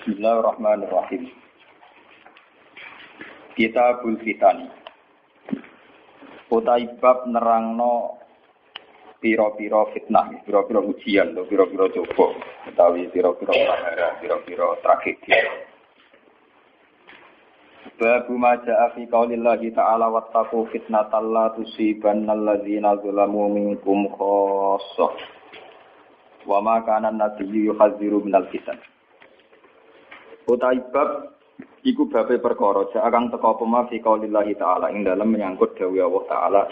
Bismillahirrahmanirrahim. Kitabul Fitani. Utai bab nerangno piro-piro fitnah, piro-piro ujian, piro-piro coba, utawi piro-piro prahara, piro-piro tragedi. Babu maja'a fi qaulillahi ta'ala wattaqu fitnatal la tusibanna alladzina zalamu minkum khassah. Wa ma kana an-nabiyyu yuhadziru minal fitan. Utai bab iku babe perkara kang teka pema fi qaulillahi ta'ala ing dalem menyangkut dawuh Allah ta'ala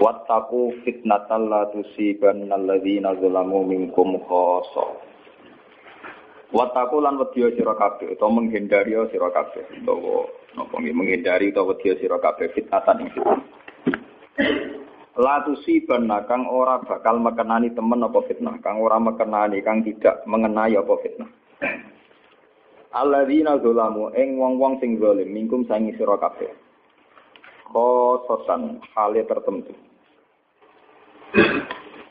Wattaku fitnatal la tusibanna alladzina zalamu minkum khassa. Wattaku lan wedya sira kabeh utawa menghindari sira kabeh utawa napa menghindari utawa wedya sira kabeh fitnatan ing fitnah. La tusibanna kang ora bakal mekenani temen apa fitnah, kang ora mekenani kang tidak mengenai apa fitnah. Alladzina zalamu ing wong-wong sing zalim minkum sangi sira kabeh khososan hale tertentu.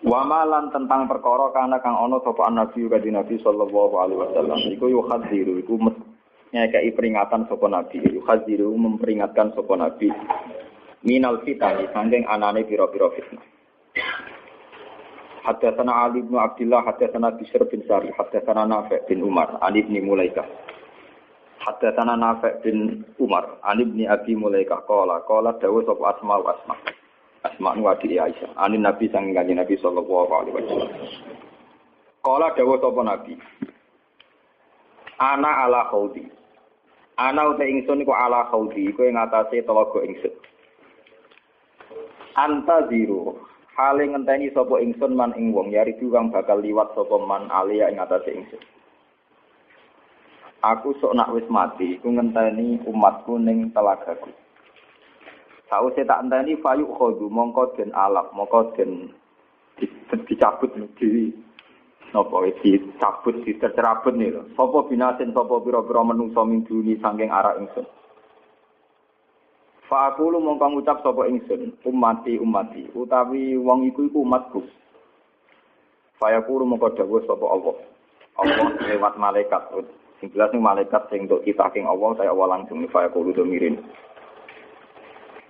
Wamalan tentang perkara karena kang ono sapa nabi kanjeng Nabi sallallahu alaihi wasallam iku yuhadziru iku nyekei peringatan sapa nabi yuhadziru memperingatkan sapa nabi minal fitani sangking anane pira-pira fitnah. Haddatsana Ali bin Abdullah, haddatsana Bishr bin Sari, haddatsana Nafi' bin Umar, Ali bin Mulaikah. Haddatsana Nafi' bin Umar, Ali bin Abi Mulaikah qala qala dawu sapa Asma wa Asma. Asma nu adi Aisyah. Ani Nabi sang kanjeng Nabi sallallahu alaihi wasallam. Qala dawu sapa Nabi. Ana ala khaudi. Ana uta ingsun iku ala khaudi, iku ing atase telaga ingsun. Anta zero. Hale ngenteni sapa ingsun man ing wong yari kang bakal liwat sapa man alia ing atase ingsun. Aku sok nak wis mati, iku ngenteni umatku ning telagaku. Sause tak enteni fayuk khodu mongko den alap, mongko den dicabut di napa dicabut ditercerabut nih lho. Sapa binasin sapa pira-pira menungso min duni saking arah ingsun. Fa aku lu mongko ngucap sapa ingsun, umati umati, utawi wong iku iku umatku. Fa aku lu mongko dawuh sapa Allah. Allah lewat malaikat. Sing jelas nih malaikat sing untuk kita king Allah, saya Allah langsung fa aku lu domirin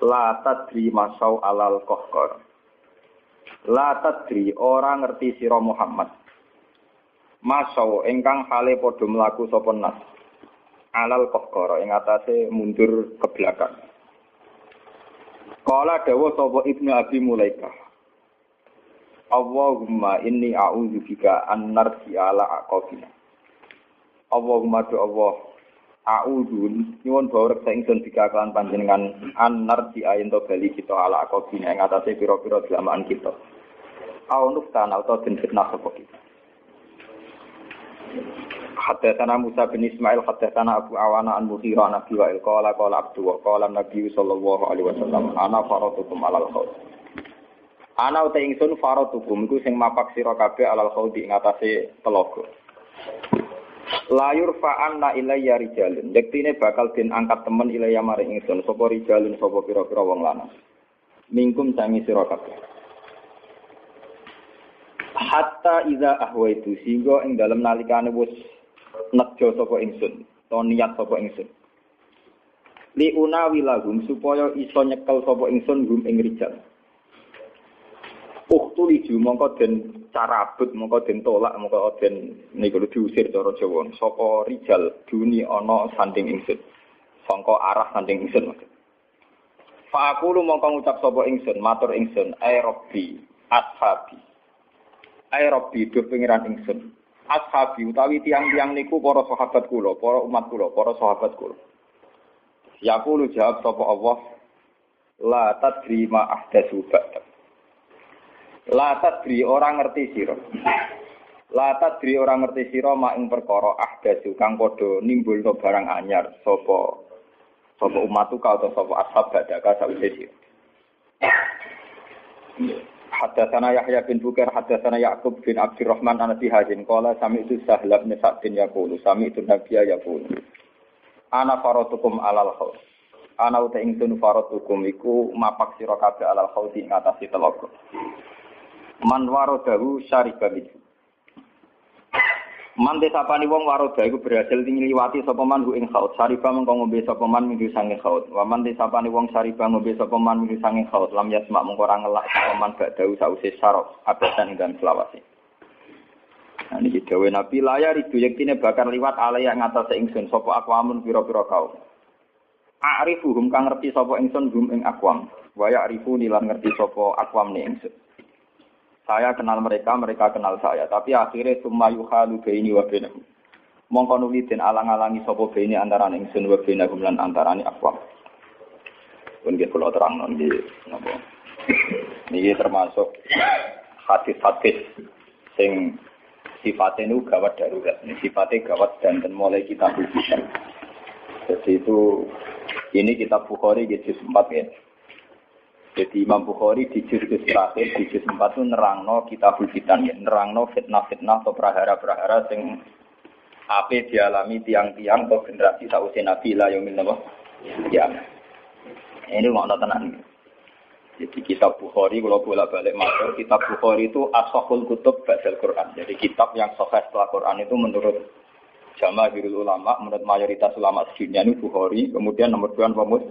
la tadri masau alal kohkor. La tadri orang ngerti sira Muhammad. Masau engkang hale padha mlaku sapa nas. Alal kohkor ing atase mundur ke belakang. Kala dawa sapa Ibnu Abi Mulaikah. Allahumma inni a'udzu bika an narji ala aqabina. Allahumma do Allah A'udun nyuwun bawrek sa ingsun dikakalan panjenengan anar di ayin to bali kita ala akobina ing atase pira-pira delamaan kita. Au nuftana atau den fitnah sapa kita. Haddatsana Musa bin Ismail haddatsana Abu Awana an Mughirah Nabi wa qala qala Abdu wa qala Nabi sallallahu alaihi wasallam ana faratukum alal khaut. Ana uta ingsun faratukum iku sing mapak sira kabeh alal khaut ing atase telaga. layur fa'anna ilayya rijalun. Yektine bakal den angkat temen ilayya maring ingsun sapa rijalun sapa pira-pira wong lanang. Mingkum sangi sira kabeh. Hatta iza ahwaitu sehingga ing dalem nalikane wis nejo sapa ingsun, to niat sapa ingsun. Li unawi lahum supaya iso nyekel sapa ingsun hum ing rijal. Uktu liju mongko den carabut mongko den tolak mongko den niku diusir cara Jawa. Sapa rijal duni ana sanding ingsun. Sangka arah sanding ingsun. Aku lu mongko ngucap sapa ingsun, matur ingsun, ai rabbi, ashabi. Ai rabbi pengiran ingsun. Ashabi utawi tiang-tiang niku para sahabat kula, para umat kula, para sahabat kula. Ya lu jawab sapa Allah, la tadri ma ahdatsu ba'dak. La tadri orang ngerti sira. La tadri orang ngerti sira mak ing perkara ahdatsu kang padha nimbulno barang anyar sapa sapa umatku ka utawa sapa ashab badaka sawise sira. Haddatsana Yahya bin Bukar, haddatsana Ya'qub bin Abdurrahman an Abi Hazim qala sami itu Sahlab bin Sa'd bin yaqulu sami itu Nabiya yaqulu Ana faratukum alal khaus. Ana uta ingsun faratukum iku mapak sira kabeh alal khausi ing atase telaga. Man warodahu syariba minhu. Man desapani wong waroda iku berhasil liwati sapa man ing khaut. Sariba mengko ngombe sapa man minggu sange khaut. Wa man desapani wong sariba ngombe sapa man minggu sange khaut. Lam yasma mengko ora ngelak sapa man gak dawuh sause sarok abadan dan selawase. Nah niki dawe Nabi layar itu yektine bakar liwat alaya ngatas ingsun sapa akwamun pira-pira kaum. A'rifuhum kang ngerti sapa ingsun hum ing akwam. Wa ya'rifu nilan ngerti sapa akwam ne ingsun. Saya kenal mereka, mereka kenal saya. Tapi akhirnya summa yuhalu baini wa bainahum. Mongko nuli alang-alangi sapa baini antarané ingsun wa bainahum lan antarané akwam. Pun nggih kula terangno nggih napa. Niki termasuk hadis-hadis sing sifatnya itu gawat darurat. Ini sifatnya gawat dan mulai kita bisa. Jadi itu ini kita Bukhari di 4 ya. Jadi Imam Bukhari di juz terakhir di juz 4 itu nerangno kita fitan ya, nerangno fitnah-fitnah atau prahara-prahara sing apa dialami tiang-tiang atau generasi sausia Nabi lah yang minta Ya. Ini mau tenan. Jadi kitab Bukhari kalau bolak balik masuk kitab Bukhari itu asahul kutub baca Quran. Jadi kitab yang sahih setelah Quran itu menurut jamaah ulama, menurut mayoritas ulama sedunia ini Bukhari. Kemudian nomor dua pemus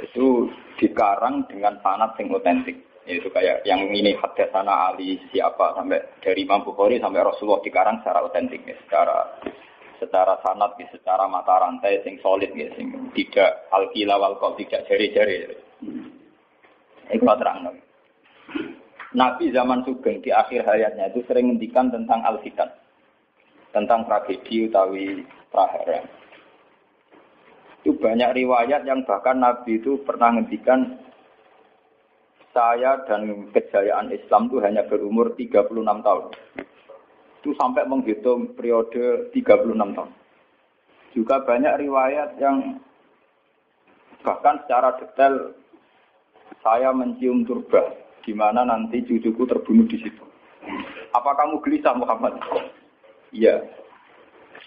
itu dikarang dengan sanat yang otentik. Yaitu kayak yang ini hadasana Ali siapa sampai dari Imam Bukhari sampai Rasulullah dikarang secara otentik, ya, secara secara sanat, ya, secara mata rantai sing solid, ya, sing tidak alkila wal tidak jari-jari. Itu terang. Nabi zaman Sugeng di akhir hayatnya itu sering ngendikan tentang al-fitan. Tentang tragedi utawi prahara. Itu banyak riwayat yang bahkan Nabi itu pernah ngendikan saya dan kejayaan Islam itu hanya berumur 36 tahun. Itu sampai menghitung periode 36 tahun. Juga banyak riwayat yang bahkan secara detail saya mencium turba, di mana nanti cucuku terbunuh di situ. Apa kamu gelisah Muhammad? Iya.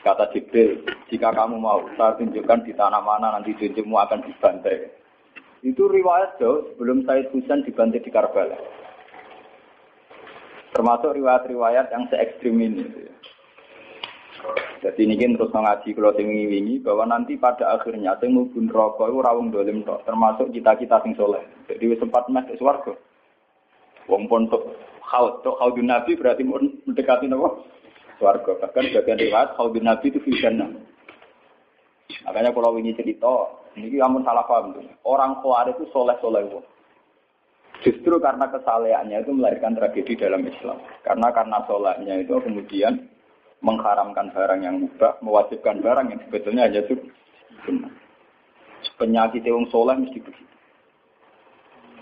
Kata Jibril, jika kamu mau, saya tunjukkan di tanah mana nanti cucumu akan dibantai. Itu riwayat jauh sebelum Said Husain dibantai di Karbala. Termasuk riwayat-riwayat yang se ekstrim ini. Jadi ini kan terus ngaji kalau wingi bahwa nanti pada akhirnya mubun rokok itu rawung dolim tok, termasuk kita-kita sing soleh. Jadi sempat mas swarga. Wong pontok haud, tok haudun nabi berarti mendekati nopo? Swarga. Bahkan bagian riwayat haudun nabi itu fitnah. Makanya kalau ini cerita, ini kamu salah paham tuh. Orang kuar itu soleh-soleh wong. Justru karena kesalehannya itu melahirkan tragedi dalam Islam. Karena karena solehnya itu kemudian mengharamkan barang yang mubah, mewajibkan barang yang sebetulnya hanya itu. Penyakit wong soleh mesti begitu.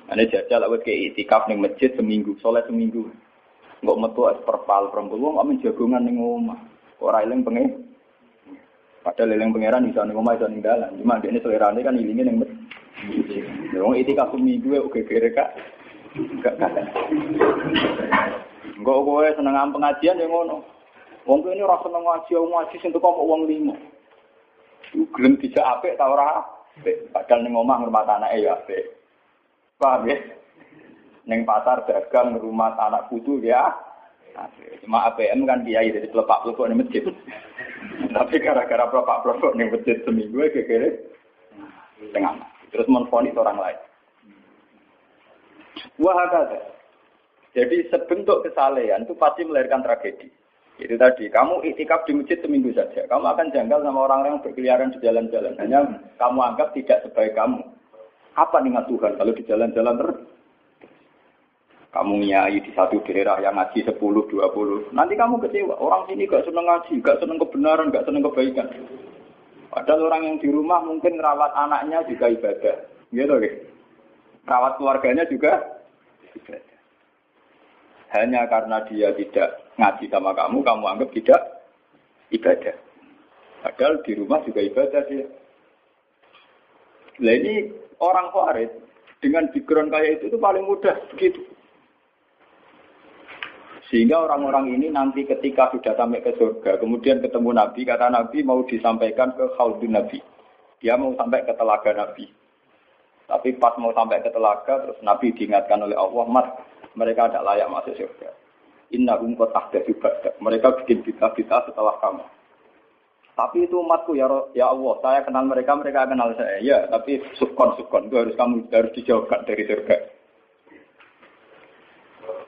Ane jajal awet ke itikaf ning masjid seminggu, soleh seminggu. Enggak metu es perpal perempuan, wong amin jagongan ning omah. Ora eling pengen. Padahal eling pangeran bisa ning omah bisa ning dalan. Cuma ini selerane kan ilinge ning masjid. Wong itikaf seminggu oke kere kak. Enggak kata. Enggak kowe seneng pengajian ya ngono. Wong ini ora seneng ngaji, ngaji sing teko wong limo. Iku gelem dijak apik ta ora? Padahal ning omah ngurmat anake ya apik. Paham ya? Ning pasar dagang rumah anak putu ya. Cuma APM kan kiai dari pelepak pelupuk di masjid. Tapi gara-gara pelepak pelupuk di masjid seminggu ya kira tengah. Terus menfonis orang lain. Wah ada. Jadi sebentuk kesalehan itu pasti melahirkan tragedi. Itu tadi, kamu itikaf di masjid seminggu saja. Kamu akan janggal sama orang-orang yang berkeliaran di jalan-jalan. Hanya kamu anggap tidak sebaik kamu. Apa nih Tuhan kalau di jalan-jalan terus? Kamu nyai di satu daerah yang ngaji 10, 20. Nanti kamu kecewa. Orang sini gak seneng ngaji, gak seneng kebenaran, gak seneng kebaikan. Padahal orang yang di rumah mungkin merawat anaknya juga ibadah. Gitu, gitu. Merawat keluarganya juga ibadah. Hanya karena dia tidak ngaji sama kamu, kamu anggap tidak ibadah. Padahal di rumah juga ibadah dia. Nah ini orang Khawarij dengan background kayak itu itu paling mudah begitu. Sehingga orang-orang ini nanti ketika sudah sampai ke surga, kemudian ketemu Nabi, kata Nabi mau disampaikan ke Khaldun Nabi. Dia mau sampai ke telaga Nabi. Tapi pas mau sampai ke telaga, terus Nabi diingatkan oleh Allah, Mat, mereka tidak layak masuk surga. Inna umkot ba'da. Mereka bikin kita-kita setelah kamu. Tapi itu umatku ya ya Allah, saya kenal mereka, mereka kenal saya. Ya, tapi sukon sukon itu harus kamu harus dijauhkan dari surga.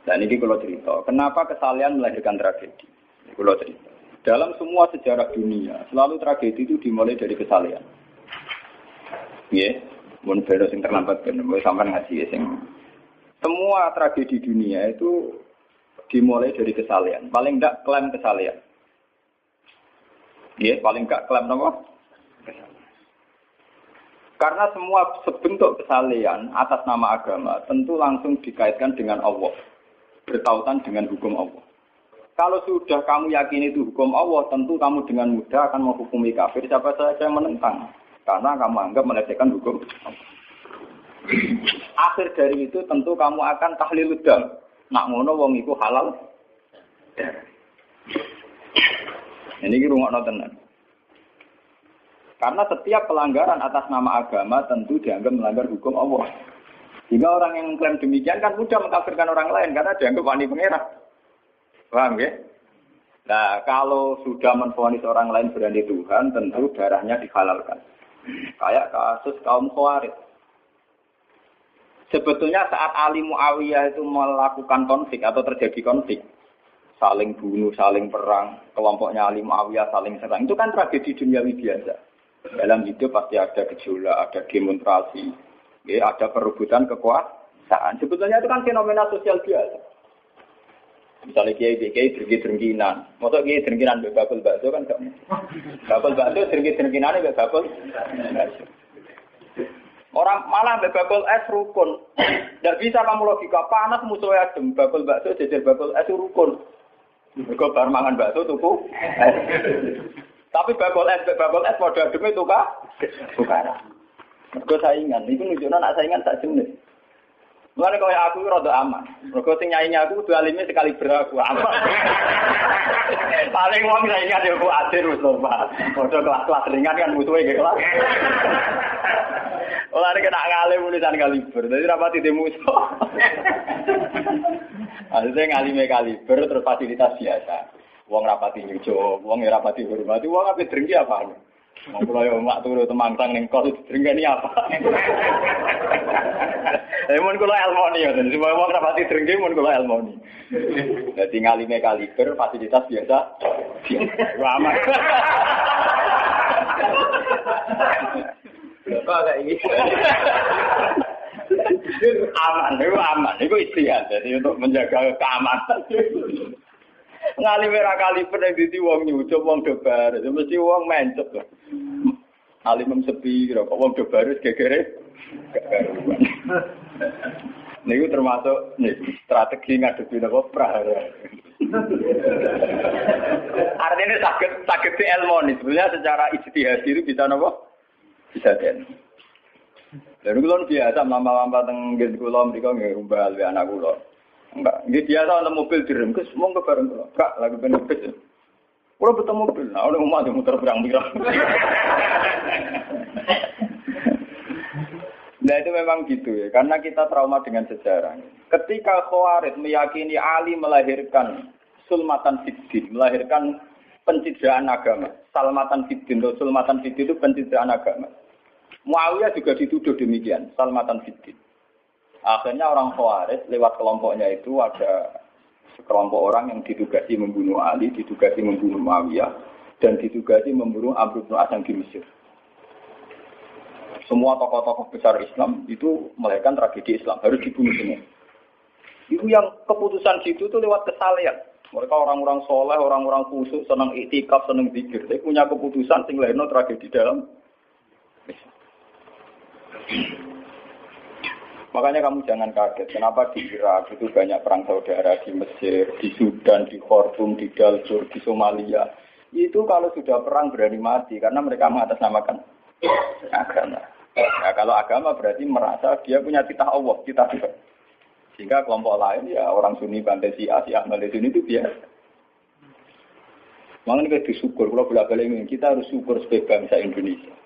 Dan ini kalau cerita, kenapa kesalahan melahirkan tragedi? Kalau cerita. Dalam semua sejarah dunia, selalu tragedi itu dimulai dari kesalahan. Ya, mun beres yang terlambat mau sampai ngaji ya sing. Semua tragedi dunia itu dimulai dari kesalahan. Paling tidak klaim kesalahan. Ya, paling gak klaim apa? Karena semua sebentuk kesalehan atas nama agama tentu langsung dikaitkan dengan Allah. Bertautan dengan hukum Allah. Kalau sudah kamu yakin itu hukum Allah, tentu kamu dengan mudah akan menghukumi kafir siapa saja yang menentang. Karena kamu anggap melecehkan hukum. Akhir dari itu tentu kamu akan tahlil dam. Nak ngono wong iku halal. Ini rumah tenan. Karena setiap pelanggaran atas nama agama tentu dianggap melanggar hukum Allah. Jika orang yang mengklaim demikian kan mudah mengkafirkan orang lain karena dianggap wani pengerah. Paham ya? Nah, kalau sudah menfonis orang lain berani Tuhan, tentu darahnya dihalalkan. Kayak kasus kaum Khawarij. Sebetulnya saat Ali Muawiyah itu melakukan konflik atau terjadi konflik, saling bunuh, saling perang, kelompoknya Ali Muawiyah saling serang, itu kan tragedi duniawi biasa. Dalam hidup pasti ada gejolak, ada demonstrasi, ya, ada perebutan kekuasaan. Sebetulnya itu kan fenomena sosial biasa. Misalnya kiai kiai drengki drengkinan, motor kiai drengkinan be bakul bakso kan gak bakul bakso drengki drengkinan be bakul. Orang malah be bakul es rukun. Tidak bisa kamu logika panas musuh adem bakul bakso jejer bakul es rukun. Mereka bar mangan bakso tuku. Tapi bakul es bakul es pada adem itu? Bukan. Mereka saingan. Itu nunjuknya nak saingan tak jenis. Mulane kaya aku rada aman. Mergo sing nyaingi aku kudu alime sekali beraku aman. Paling wong saingi yo ku adir wis normal. Padha kelas-kelas ringan kan musuhe nggih kelas. Olah nek nak ngalim tulisan kaliber. Dadi rapati di musuh. Ada ngalime kaliber terus fasilitas biasa. Wong rapati nyucuk, wong rapati hormati, wong ape drengki apa? Mau kula yo mak turu temangtang ning kos drengkeni apa? Eh mun elmoni ya, jadi semua wong rapati drengki mun kula elmoni. Dadi ngalime kaliber fasilitas biasa. Aman. Kok kayak ini? aman, itu aman, itu istihad. Jadi untuk menjaga keamanan. Ngali merah kali pernah di wong nyucup wong debar, mesti wong mencet lah. Sepi, kok wong debar gegere karuan. Niku termasuk nih strategi ngadepi apa prahara. Artinya sakit sakit di ilmu sebenarnya secara ijtihad itu bisa nopo bisa den. Lalu kulon biasa lama-lama teng gitu kulon mereka nggak umbal anak kulon. Enggak, dia biasa ada mobil direm, kes mau ke bareng kok. Kak, lagi pengen kes. Kalau betul mobil, nah mau mati muter berang-berang. Nah itu memang gitu ya, karena kita trauma dengan sejarah. Ketika Khawarij meyakini Ali melahirkan sulmatan fiddin, melahirkan pencitraan agama. Salmatan fiddin atau sulmatan fiddin itu pencitraan agama. Muawiyah juga dituduh demikian, salmatan fiddin. Akhirnya orang Khawarij lewat kelompoknya itu ada sekelompok orang yang ditugasi membunuh Ali, ditugasi membunuh Muawiyah, dan ditugasi membunuh Abu bin As di Mesir. Semua tokoh-tokoh besar Islam itu melahirkan tragedi Islam, harus dibunuh semua. Itu yang keputusan situ itu lewat kesalahan. Mereka orang-orang soleh, orang-orang khusus, senang itikaf, senang zikir. Dia punya keputusan sing tragedi dalam Makanya kamu jangan kaget, kenapa di Irak itu banyak perang saudara, di Mesir, di Sudan, di Khartoum, di Darfur, di Somalia. Itu kalau sudah perang berani mati, karena mereka mengatasnamakan agama. Nah, kalau agama berarti merasa dia punya titah Allah, titah Tuhan. Sehingga kelompok lain ya orang Sunni, Bantai, Si, Si, Ahmad, Sunni itu biasa. Makanya kita disyukur, kalau bolak balik kita harus syukur sebagai bangsa Indonesia.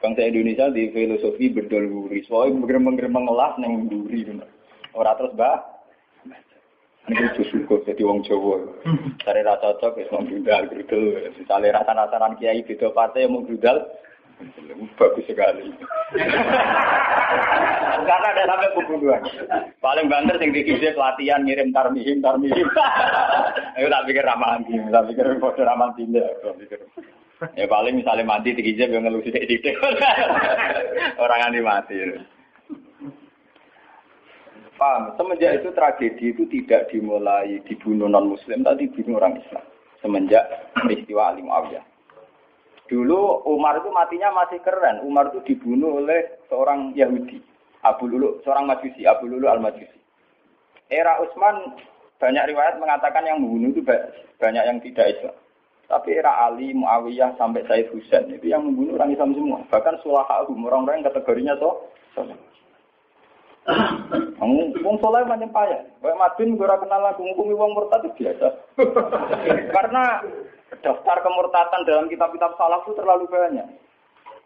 Bangsa Indonesia di filosofi berdol guri, soalnya bergemeng-gemeng ngelas neng guri, orang terus bah. Ini itu syukur jadi wong Jawa. Cari rasa cocok wis mau grudal grudel. Misalnya rasa-rasaran kiai beda partai mau grudal. Bagus sekali. Karena ada sampai pembunuhan. Paling banter sing dikisi pelatihan ngirim tarmihim tarmihim. Ayo tak pikir ramalan gini, tak pikir bodoh ramalan tindak. Ya paling misalnya mati dikisi yang ngelusi titik. Orang yang mati. Paham? Semenjak itu tragedi itu tidak dimulai dibunuh non Muslim, tapi dibunuh orang Islam. Semenjak peristiwa Ali Muawiyah. Dulu Umar itu matinya masih keren. Umar itu dibunuh oleh seorang Yahudi, Abu Lulu, seorang Majusi, Abu Lulu al Majusi. Era Utsman banyak riwayat mengatakan yang membunuh itu banyak yang tidak Islam. Tapi era Ali, Muawiyah sampai Said Husain itu yang membunuh orang Islam semua. Bahkan sulahahum orang-orang yang kategorinya so. Wong soleh macam payah. Kayak Madin gue kenal aku ngukumi wong murtad biasa. Karena daftar kemurtatan dalam kitab-kitab salaf itu terlalu banyak.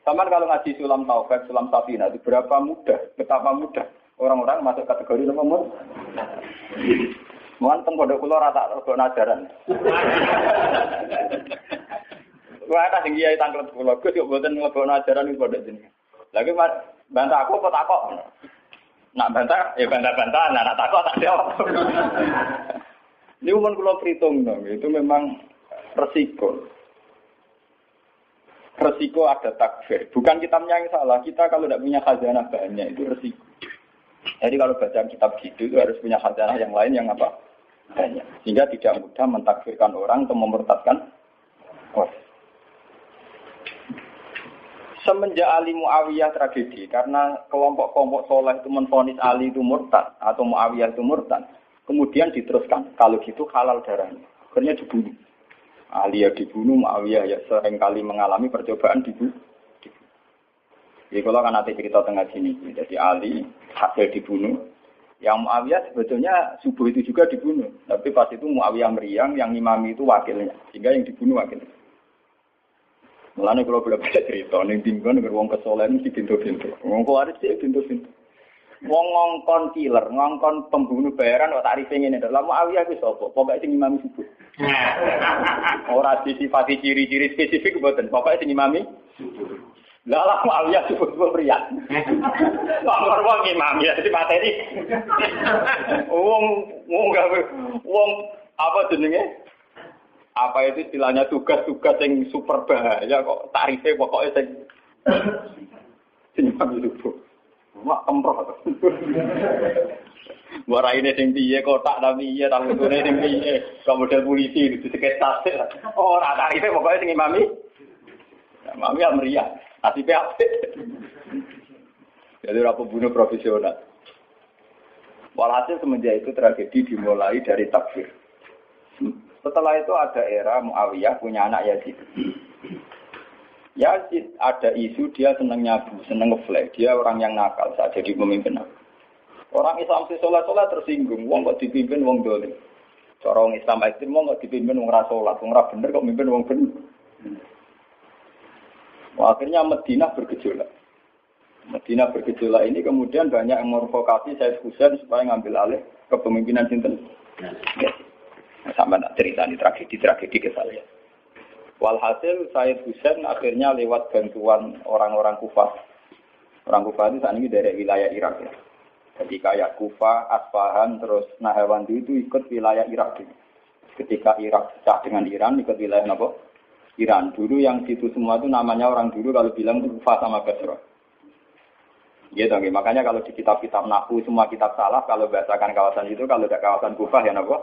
Sama kalau ngaji sulam taufik, sulam safina itu berapa mudah, betapa mudah orang-orang masuk kategori nomor Mohon teng pondok kula rata rada najaran. Wah, ada sing kiai tangklet kula, Gus yo mboten mlebu ajaran ning pondok jenengan. Lagi bantah aku apa takok? Nak bantah, ya bantah-bantah, nah, nak takut tak jawab. Ini umum kalau perhitung itu memang resiko. Resiko ada takfir. Bukan kitabnya yang salah, kita kalau tidak punya khazanah banyak, itu resiko. Jadi kalau baca kitab gitu, itu harus punya khazanah yang lain yang apa? Banyak. Sehingga tidak mudah mentakfirkan orang atau memurtadkan orang. Semenjak Ali Muawiyah tragedi, karena kelompok-kelompok soleh itu menfonis Ali itu murtad atau Muawiyah itu murtad, kemudian diteruskan, kalau gitu halal darahnya. Akhirnya dibunuh. Ali ya dibunuh, Muawiyah ya sering kali mengalami percobaan dibunuh. Jadi kalau kan nanti cerita tengah sini, jadi Ali hasil dibunuh, yang Muawiyah sebetulnya subuh itu juga dibunuh, tapi pas itu Muawiyah meriang, yang imami itu wakilnya, sehingga yang dibunuh wakilnya. Mulane kalau boleh baca cerita ning tinggon nek wong kesolen mesti pintu-pintu. Wong kuwaris sih pintu-pintu. Wong ngongkon killer, ngongkon pembunuh bayaran kok tarif ngene lho. Lah Muawiyah ku sapa? Pokoke sing imami subuh. Ora disifati ciri-ciri spesifik mboten. Pokoke sing imami subuh. Lah lah Muawiyah subuh subuh pria. Wong wong imam ya di materi. Wong wong wong apa jenenge? apa itu istilahnya tugas-tugas yang super bahaya kok tarifnya pokoknya saya senyum itu mak kemproh Wara ini sing piye kotak tapi iya tapi itu sing piye kok model polisi itu sekitar oh tarife pokoknya sing imami mami ya meriah nasibnya apik jadi ora pembunuh profesional walhasil semenjak itu tragedi dimulai dari takfir setelah itu ada era Muawiyah punya anak Yazid. Yazid ada isu dia seneng nyabu, seneng ngeflek. Dia orang yang nakal saat jadi pemimpin. Orang Islam si sholat sholat tersinggung. Wong kok dipimpin wong dolim. Orang Islam ekstrim wong kok dipimpin wong rasolat. Wong bener kok mimpin wong bener. Wah, akhirnya Medina bergejolak. Medina bergejolak ini kemudian banyak yang merokokasi Said Husain supaya ngambil alih kepemimpinan Sinten. Ya. Sama nak cerita ini tragedi-tragedi ke saya. Walhasil Said Husain akhirnya lewat bantuan orang-orang Kufah. Orang Kufah itu saat ini dari wilayah Irak ya. Jadi kayak Kufah, Asfahan, terus Nahawandi itu ikut wilayah Irak. Ketika Irak pecah dengan Iran, ikut wilayah apa? Iran. Dulu yang situ semua itu namanya orang dulu kalau bilang itu Kufah sama Basra. Gitu, okay. makanya kalau di kitab-kitab Nahu semua kitab salah kalau bahasakan kawasan itu kalau tidak kawasan Kufah ya napa?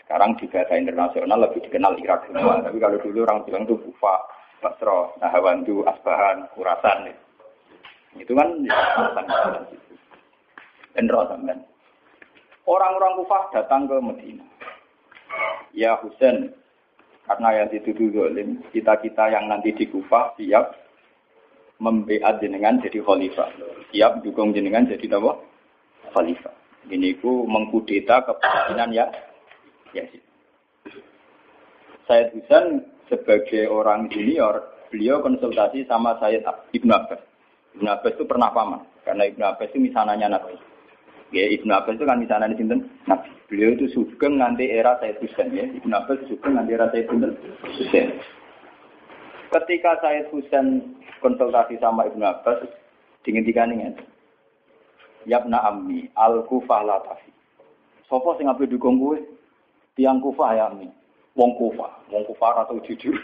Sekarang di bahasa internasional lebih dikenal Irak semua. Tapi kalau dulu orang bilang itu Kufah, Basra, Nahawandu, Asbahan, Kurasan. Itu kan ya, sampean. Orang-orang Kufah datang ke Medina. Ya Husain, karena yang dituduh zalim, kita-kita yang nanti di Kufah siap membeat jenengan jadi khalifah. Siap dukung jenengan jadi apa? Khalifah. Ini ku mengkudeta kepemimpinan ya. Ya sih. Said Husain sebagai orang junior, beliau konsultasi sama Said Ibn Abbas. Ibn Abbas itu pernah paman, karena Ibn Abbas itu misalnya Nabi. Ya, Ibnu Abbas itu kan misalnya di sini, Nabi. Beliau itu sugeng nanti era Said Husain ya. Ibnu Abbas sugeng nanti era Said Husain. Ketika Said Husain konsultasi sama Ibnu Abbas, dingin-dingin ya. Yabna ammi, al-kufah latafi. Sopo sing ape dukung gue? Tiang kufah ya ammi. Wong kufah, wong kufah atau jujur.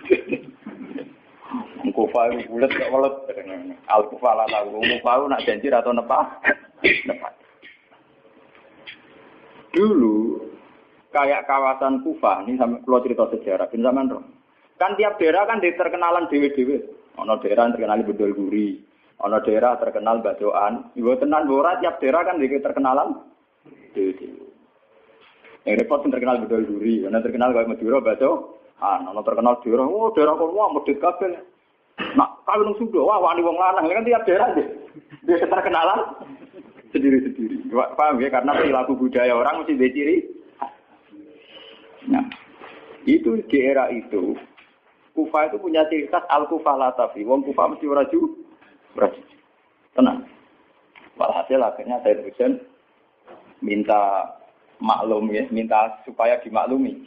Kufah itu bulat gak welet. Al-kufah latafi. Wong kufah nak janji atau nepah? Nepah. Dulu kayak kawasan Kufah ini sampai pulau cerita sejarah bin zaman roh. Kan tiap daerah kan terkenalan dewe-dewe. Ono daerah terkenal bedol guri, ono daerah terkenal badoan. Ibu tenan bora tiap daerah kan terkenalan dewe-dewe. Yang repot terkenal bedol guri, ono terkenal kayak Madura bado. Ah, ono terkenal daerah, oh daerah kono wah medit kabel. Nak kawin sudah, wah wani wong lanang kan tiap daerah deh. Dia terkenalan sendiri-sendiri. Paham ya? Karena perilaku budaya orang mesti ciri. Nah, itu di era itu, Kufa itu punya ciri khas al-Kufa latafi. Wong Kufa mesti raju, raju. Tenang. Walhasil akhirnya saya Husain minta maklum ya, minta supaya dimaklumi.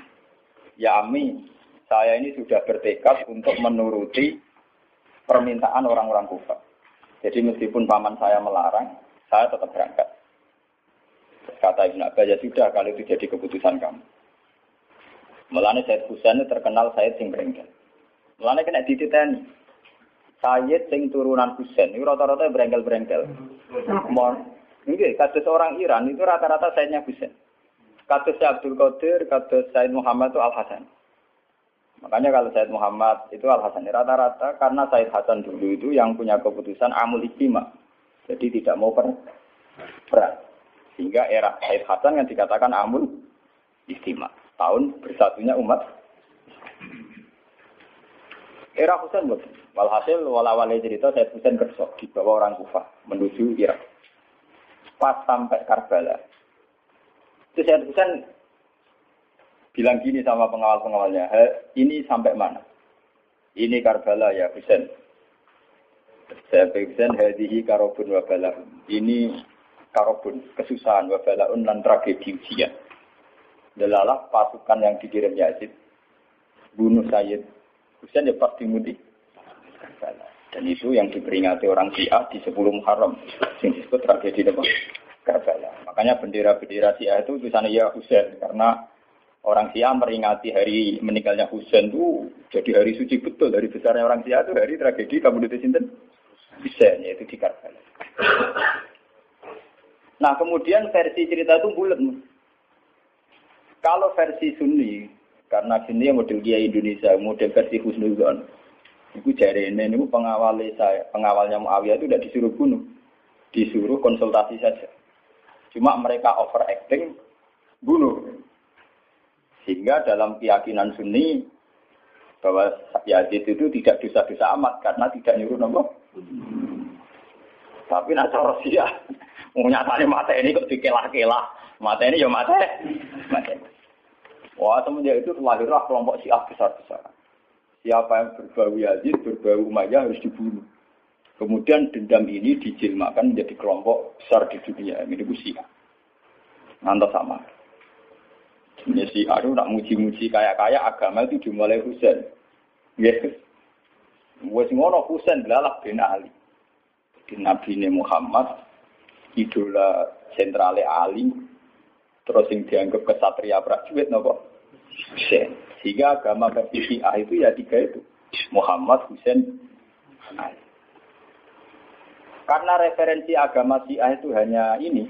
Ya Ami, saya ini sudah bertekad untuk menuruti permintaan orang-orang Kufa. Jadi meskipun paman saya melarang, saya tetap berangkat. Kata Ibn Abbas, ya sudah kalau itu jadi keputusan kamu. Mulanya Said Husain terkenal Said sing berengkel. Mulanya kena dititeni. Said sing turunan Husain, itu rata-rata berengkel-berengkel. Ini kasus orang Iran itu rata-rata Saidnya Husain. Kasus Abdul Qadir, kasus Said Muhammad itu Al-Hasan. Makanya kalau Said Muhammad itu Al-Hasan rata-rata karena Said Hasan dulu itu yang punya keputusan amul istima. Jadi tidak mau per perang. Sehingga era Said Hasan yang dikatakan amul istimewa. Tahun bersatunya umat. Era Husain betul. Walhasil wala-wala cerita Said Husain kersok di bawah orang Kufah menuju Irak. Pas sampai Karbala. Itu Said Husain bilang gini sama pengawal-pengawalnya, ini sampai mana? Ini Karbala ya Husain. Saya Husain hadihi karobun wa Ini karobun, kesusahan wa balaun dan tragedi ujian. Delalah pasukan yang dikirim Yazid bunuh Sayyid Husain ya pasti mudi. Dan itu yang diperingati orang Syiah di sebelum Muharram. Yang disebut tragedi apa? Karbala. Makanya bendera-bendera Syiah itu tulisannya ya Husain karena orang Syiah meringati hari meninggalnya Husain itu jadi hari suci betul dari besarnya orang Syiah itu hari tragedi itu sinten Husain yaitu di Karbala. Nah kemudian versi cerita itu bulat. Kalau versi Sunni, karena sini model dia Indonesia, model versi Husnuzon, itu jari ini, ini pengawal saya, pengawalnya Muawiyah itu tidak disuruh bunuh, disuruh konsultasi saja. Cuma mereka overacting, bunuh. Sehingga dalam keyakinan Sunni bahwa Yazid itu tidak dosa-dosa amat karena tidak nyuruh nopo. Tapi nak cara sia, nyatanya mata ini kok dikelah-kelah. Mata ini ya mata. mata. Wah semenjak itu lahirlah kelompok Syiah besar-besar. Siapa yang berbau Yazid, berbau Umayyah harus dibunuh. Kemudian dendam ini dijilmakan menjadi kelompok besar di dunia. Ini itu. Ngantos sama. Ini si Aru nak muji-muji kaya-kaya agama itu dimulai Husain. Yes. Wes ngono Husain belalah bin Ali. Di Nabi Muhammad idola sentrale Ali terus yang dianggap kesatria prajurit nopo Husain. Sehingga agama versi Syiah itu ya tiga itu. Muhammad, Husain, Ali. Karena referensi agama Syiah itu hanya ini.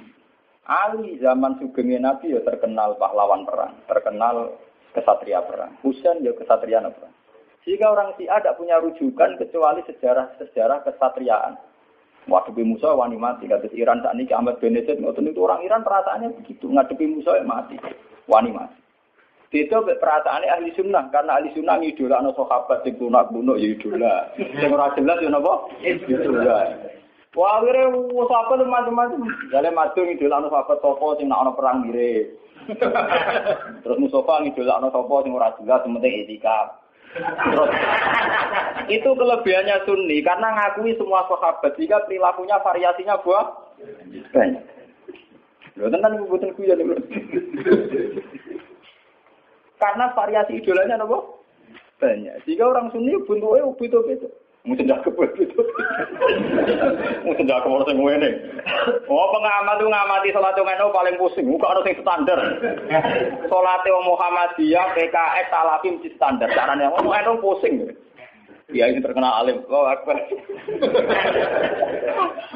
Ali zaman sugengnya Nabi ya terkenal pahlawan perang, terkenal kesatria perang. Husain ya kesatria perang. Sehingga orang Syiah tidak punya rujukan kecuali sejarah-sejarah kesatriaan. Ngadepi Musa wani mati. Kata Iran saat ini Ahmad Benedit ngoten itu orang Iran perasaannya begitu. Ngadepi Musa ya mati. Wani mati. Itu perasaannya ahli sunnah karena ahli sunnah idola no sahabat sing lunak lunak ya idola. Sing ora jelas ya napa? Idola. Wah, akhirnya sahabat macam-macam. Jale madung idola no sahabat topo sing ono perang mirip. Terus Mustafa idola no sapa sing ora jelas penting etika. Itu kelebihannya Sunni karena ngakui semua sahabat jika perilakunya variasinya buah banyak. Lho tenan guyon lho. Karena variasi idolanya nopo? Banyak. Jika orang Sunni bentuknya ubit-ubit. Mungkin tidak kebet itu. Mungkin kebet sing ngene. Oh pengamat tuh ngamati salat ngono paling pusing. Muka harus yang standar. Salat Muhammadiyah, PKS, Salafim di standar. Caranya ngomong ngono pusing. Ya ini terkenal alim. Oh akbar.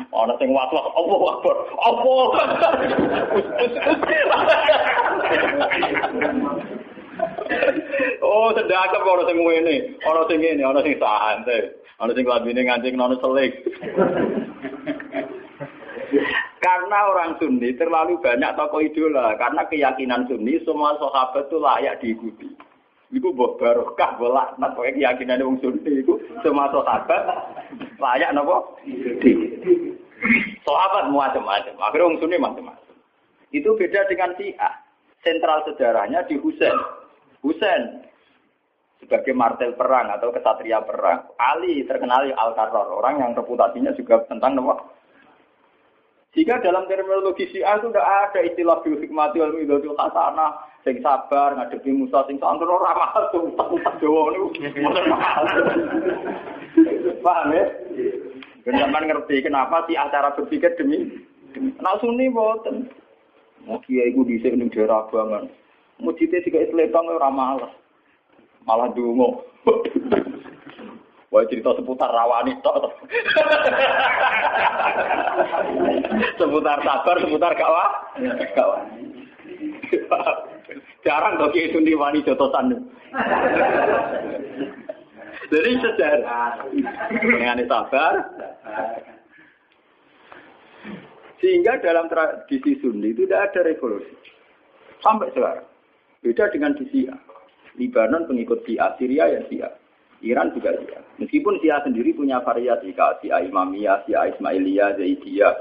Ana sing watwah, Allah akbar. Allah. oh, sedekap ora sing ngene, ana sing ngene, ana sing santai, ana sing labine ngancing nono selik. karena orang Sunni terlalu banyak tokoh idola, karena keyakinan Sunni semua sahabat itu layak diikuti. Iku mbok barokah bolak nak kowe keyakinan wong Sunni iku semua sahabat layak napa? Sahabat macam-macam, akhirnya wong Sunni macam-macam. Itu beda dengan Syiah. Sentral sejarahnya di Husain. Husain sebagai martel perang atau kesatria perang. Ali terkenal al karor orang yang reputasinya juga tentang nama. Jika dalam terminologi Syiah itu tidak ada istilah biohikmati wal midhatul hasanah, sing sabar ngadepi Musa sing santun ora mahal tuh tak Jawa niku. Paham ya? Kenapa ngerti kenapa sih acara berpikir demi demi. Nah sunni boten. Mau kiai ku dhisik ning daerah banget. Mujite tiga isletong ora malah. Malah dungo. Wah cerita seputar rawani tok. seputar sabar, seputar kawa. Kawa. Jarang kok kiai sundi wani jotosan. Jadi sejarah. Dengan sabar. Sehingga dalam tradisi Sunni itu tidak ada revolusi. Sampai sekarang. Beda dengan di Sia. Libanon pengikut Sia, Syria ya Sia. Iran juga Sia. Meskipun Sia sendiri punya variasi, kayak Sia Imamiyah, Sia Ismailiyah, Zaidiyah,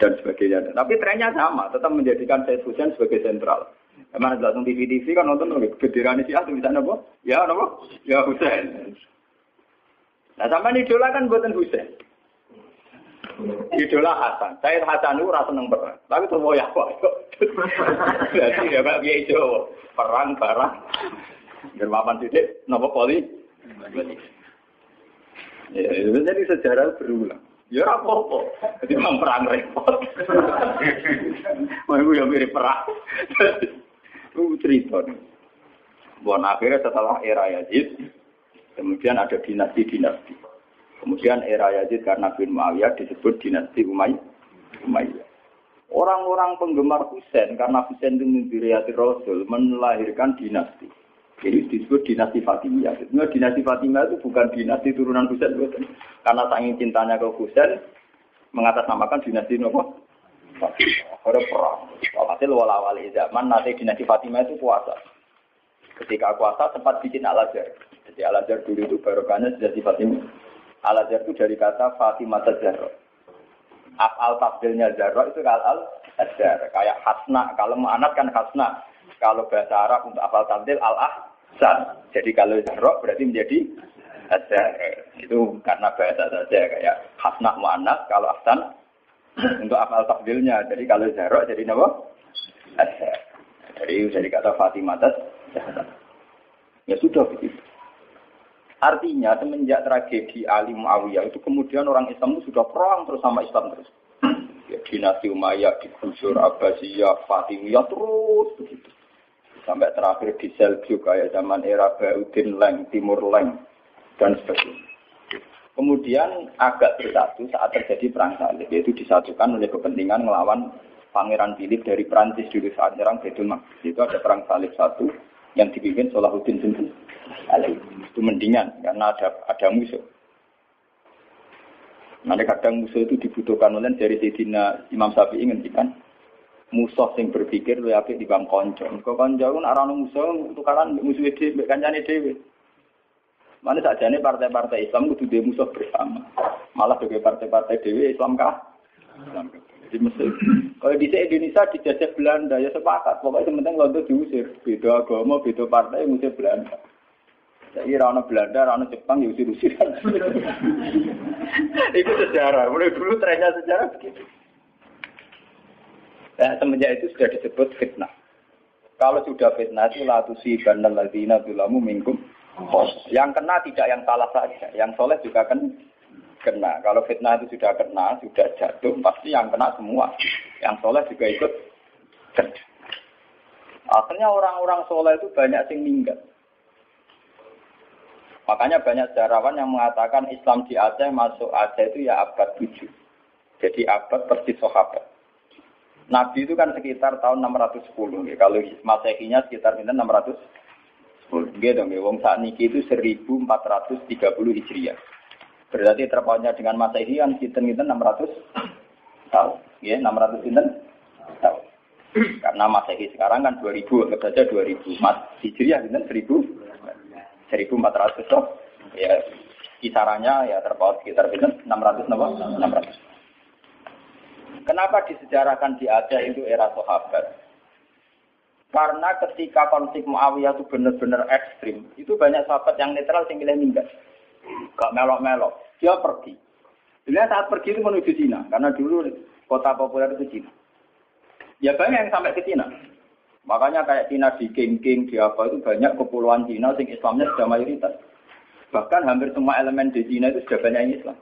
dan sebagainya. Tapi trennya sama, tetap menjadikan Said Hussein sebagai sentral. Emang langsung TV-TV kan nonton lagi bediran Sia tulisannya apa? Ya apa? Ya Hussein. Nah sama idola kan buatan Hussein. Idola Hasan. Saya Hasan itu rasa seneng perang. Tapi semua ya kok. Jadi ya Pak Kiai. Perang barang. Germapan titik. Nopo poli. Ya, jadi sejarah berulang. Ya apa-apa. Jadi memang perang repot. Mau ya mirip perang. Itu cerita. Buat akhirnya setelah era Yazid, kemudian ada dinasti-dinasti. Kemudian era Yazid karena bin Muawiyah disebut dinasti Umayyah. Umayyah. Orang-orang penggemar Husain karena Husain itu mendiriati Rasul melahirkan dinasti. Jadi disebut dinasti Fatimiyah. Sebenarnya dinasti Fatimiyah itu bukan dinasti turunan Husain. Karena saking cintanya ke Husain mengatasnamakan dinasti Nopo. Ada perang. Hasil wala-wali zaman nanti dinasti Fatimiyah itu puasa. Ketika puasa sempat bikin al-azhar. Jadi al-azhar dulu itu barokahnya dinasti Fatimiyah. Al Azhar itu dari kata Fatimah Zahra. Afal tafdilnya Zahra itu al Azhar. Kayak hasna. Kalau anak kan hasna. Kalau bahasa Arab untuk afal tafdil al ahsan. Jadi kalau Zahra berarti menjadi Azhar. Itu karena bahasa saja kayak hasna mu'anas. Kalau ahsan untuk afal tafdilnya. Jadi kalau Zahra jadi apa? Azhar. Jadi dari kata Fatimah. Ya sudah begitu. Artinya semenjak tragedi Ali Muawiyah itu kemudian orang Islam itu sudah perang terus sama Islam terus. Ya, dinasti Umayyah, digusur Abbasiyah, Fatimiyah terus begitu. Sampai terakhir di Seljuk kayak zaman era Baudin Leng, Timur Leng, dan sebagainya. Kemudian agak bersatu saat terjadi perang salib, yaitu disatukan oleh kepentingan melawan Pangeran Philip dari Prancis dulu saat nyerang Betul Itu ada perang salib satu yang dipimpin Salahuddin sendiri. Itu mendingan karena ada ada musuh. Nanti kadang musuh itu dibutuhkan oleh dari Sayyidina Imam Syafi'i ngendikan musuh yang berpikir lu apik di bang konco. Kau konco pun arah musuh tukaran musuh dhewe kancane dhewe. Mana saja nih partai-partai Islam itu dia musuh bersama. Malah sebagai partai-partai dewi Islam kah? Islam Jadi Mesir. Kalau di Indonesia dijajah Belanda ya sepakat. Pokoknya penting Londo diusir. Beda agama, beda partai ngusir Belanda. Jadi rana Belanda, rana Jepang, ya usir-usir. Itu sejarah. Mulai dulu trennya sejarah begitu. Nah, semenjak itu sudah disebut fitnah. Kalau sudah fitnah itu la tusibanna alladziina dzalamu minkum Yang kena tidak yang salah saja, yang soleh juga kan kena. Kalau fitnah itu sudah kena, sudah jatuh, pasti yang kena semua. Yang soleh juga ikut kena. Akhirnya orang-orang soleh itu banyak yang meninggal. Makanya banyak sejarawan yang mengatakan Islam di Aceh masuk Aceh itu ya abad 7. Jadi abad persis sahabat. Nabi itu kan sekitar tahun 610. Ya. Kalau Masehinya sekitar 610. Gitu dong, ya. Wong saat niki itu 1430 Hijriah. Berarti terpautnya dengan Masehi kan kita kita 600 tahun. Ya, 600 kita tahun. Karena Masehi sekarang kan 2000, anggap saja 2000. Mas Hijriah kita 1000 1400 toh. Ya, kisarannya ya terpaut sekitar 600 600. Kenapa disejarahkan di Aceh itu era sahabat? Karena ketika konflik Muawiyah itu benar-benar ekstrim, itu banyak sahabat yang netral yang milih minggat. Gak melok-melok. Dia pergi. Dia saat pergi itu menuju Cina, karena dulu kota populer itu Cina. Ya banyak yang sampai ke Cina. Makanya kayak Cina di King-King, di apa itu banyak kepulauan Cina sing Islamnya sudah mayoritas. Bahkan hampir semua elemen di Cina itu sudah banyak yang Islam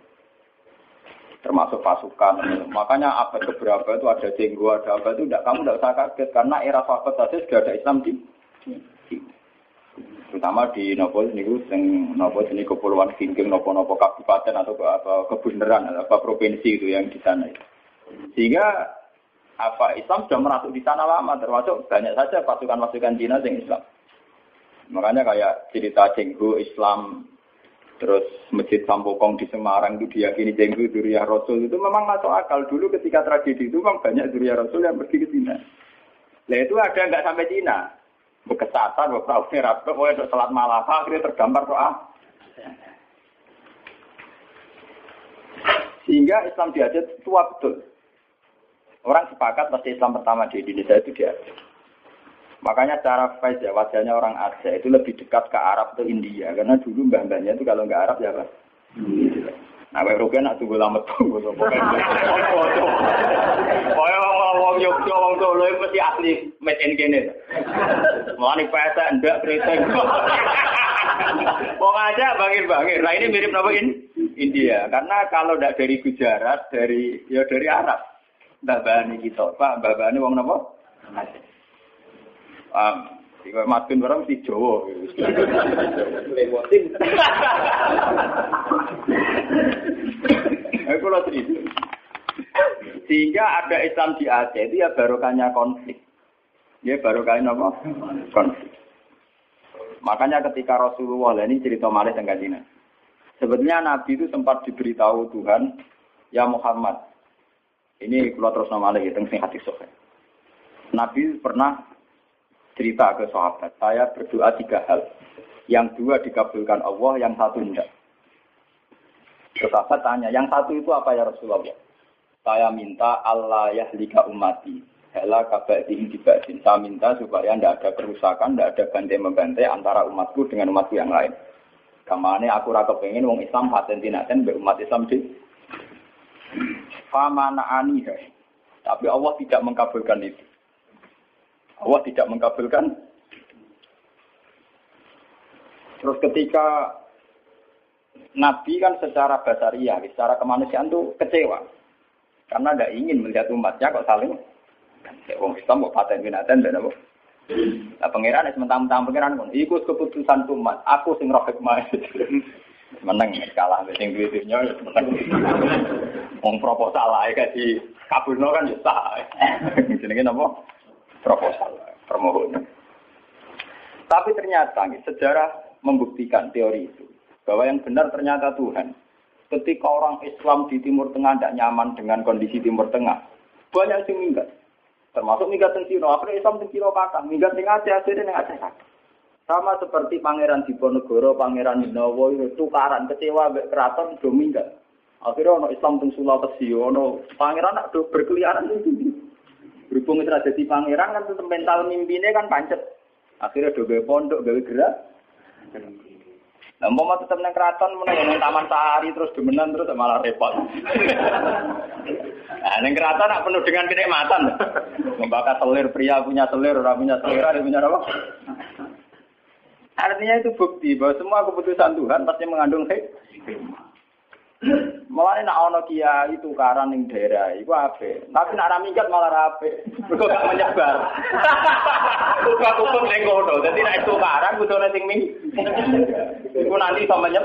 termasuk pasukan. Makanya abad keberapa itu ada jenggo, ada apa itu tidak kamu tidak usah kaget karena era sahabat saja sudah ada Islam di, terutama di nopo ini sing nopo sini kepulauan Kingking nopo nopo kabupaten atau apa kebenaran apa provinsi itu yang di sana. Sehingga apa Islam sudah merasuk di sana lama termasuk banyak saja pasukan-pasukan Cina yang Islam. Makanya kayak cerita Jenggo Islam Terus Masjid Sampokong di Semarang itu diyakini jenggu Duriya Rasul itu memang masuk akal. Dulu ketika tragedi itu memang banyak Duriya Rasul yang pergi ke Cina. Nah itu ada nggak sampai Cina. Bekesatan, beberapa rapi, pokoknya untuk sholat malam, akhirnya tergambar doa. Sehingga Islam di Aceh tua betul. Orang sepakat pasti Islam pertama di Indonesia itu di Aceh. Makanya cara Faiz ya, wajahnya orang Aceh itu lebih dekat ke Arab atau India. Karena dulu mbah-mbahnya itu kalau nggak Arab ya apa? Nah, Pak Rugen nak tunggu lama tunggu. Pokoknya wong Yogyo, wong Solo mesti asli made in kene. Mulane pesa ndak keriting. Wong aja bangir-bangir. Nah ini mirip apa ini? India. Karena kalau ndak dari Gujarat, dari ya dari Arab. Mbah Bani kita, Pak, Mbah Bani wong napa? Aceh. Paham? Jika matun orang mesti Jawa. Lemotin. Aku lo cerita. Sehingga ada Islam di Aceh itu ya barokahnya konflik. Ya barokahnya apa? Konflik. Makanya ketika Rasulullah ini cerita malih tentang Cina. Sebetulnya Nabi itu sempat diberitahu Tuhan, ya Muhammad. Ini kalau terus nama lagi tentang hati sohe. Nabi pernah cerita ke sahabat, saya berdoa tiga hal. Yang dua dikabulkan Allah, yang satu tidak. Sahabat tanya, yang satu itu apa ya Rasulullah? Saya minta Allah ya lika umati. Hela kabak dibadin. Saya minta supaya tidak ada kerusakan, tidak ada bantai-membantai antara umatku dengan umatku yang lain. Kamane aku rasa pengen wong Islam paten tinaten berumat Islam di famana ani Tapi Allah tidak mengkabulkan itu. Allah tidak mengkabulkan. Terus ketika Nabi kan secara basaria, secara kemanusiaan itu kecewa. Karena tidak ingin melihat umatnya kok saling Wong Islam kok paten binatan dan apa? Nah pangeran sementara-mentara pangeran pun ikut keputusan umat. Aku sing roh hikmah. Menang kalah sing duwe-dunya ya menang. Wong proposal kasih kabulno kan ya sah. Jenenge? Proposal, permohonan. Tapi ternyata sejarah membuktikan teori itu bahwa yang benar ternyata Tuhan. Ketika orang Islam di Timur Tengah tidak nyaman dengan kondisi Timur Tengah, banyak yang minggat. Termasuk minggat di Cina. Akhirnya Islam di Cina kakak. Minggat di Aceh, akhirnya di Aceh. Sama seperti Pangeran Diponegoro, Pangeran Dinowo, itu tukaran, kecewa, keraton, itu minggat. Akhirnya ono Islam di Sulawesi, ono Pangeran ada berkeliaran itu. Berhubung itu jadi pangeran kan tetap mental mimpinya kan pancet. Akhirnya do gawe pondok, gawe gerak. Nah, mau tetap keraton, mau taman sehari terus demenan terus malah repot. nah, neng keraton nak penuh dengan kenikmatan. Membakar selir pria punya selir, orang punya selir, ada punya apa? Artinya itu bukti bahwa semua keputusan Tuhan pasti mengandung hikmah. Malah nak ono kiai tukaran ning daerah iku ape. Tapi nak ra minggat malah rape. Mergo gak menyebar. Uga hukum ning kono. Dadi nek tukaran kudu ning ming. Iku nanti iso menyep.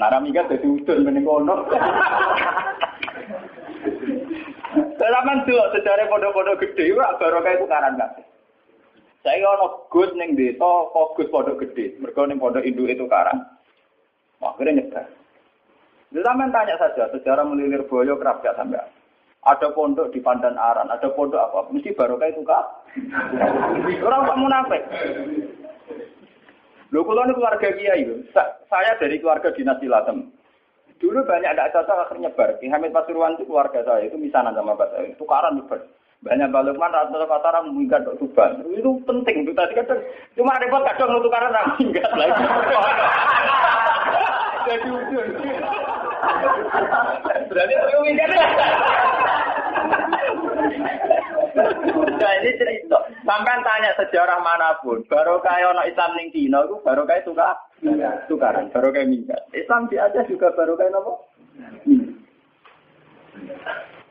Nak ra minggat dadi udun ning kono. Selaman tuh sejarah pondok-pondok gede, baru kayak tukaran kabeh. Saya ono gus neng desa, fokus pondok gede. Neng pondok induk itu karang. Akhirnya nyebar. Zaman tanya saja, sejarah melilir boyo kerap gak sampai. Ada pondok di Pandan Aran, ada pondok apa? Mesti barokah itu kak. Orang tak munafik. Lho kalau ini keluarga kiai, saya dari keluarga dinasti Latem. Dulu banyak ada cocok akhirnya bar. Ki Hamid Pasuruan itu keluarga saya, itu misanan sama Pak saya. Tukaran nyebar. Banyak balukman rata-rata pasaran minggat dok tuban. Itu penting. Itu tadi kan cuma repot kadang tukaran minggat lagi. Jadi ujung. Berarti perlu mikir. Nah ini cerita. Sampai tanya sejarah mana pun, baru kayak orang Islam ning Cina itu baru kayak suka tukaran, baru kayak minggat. Islam di aja juga baru kayak apa?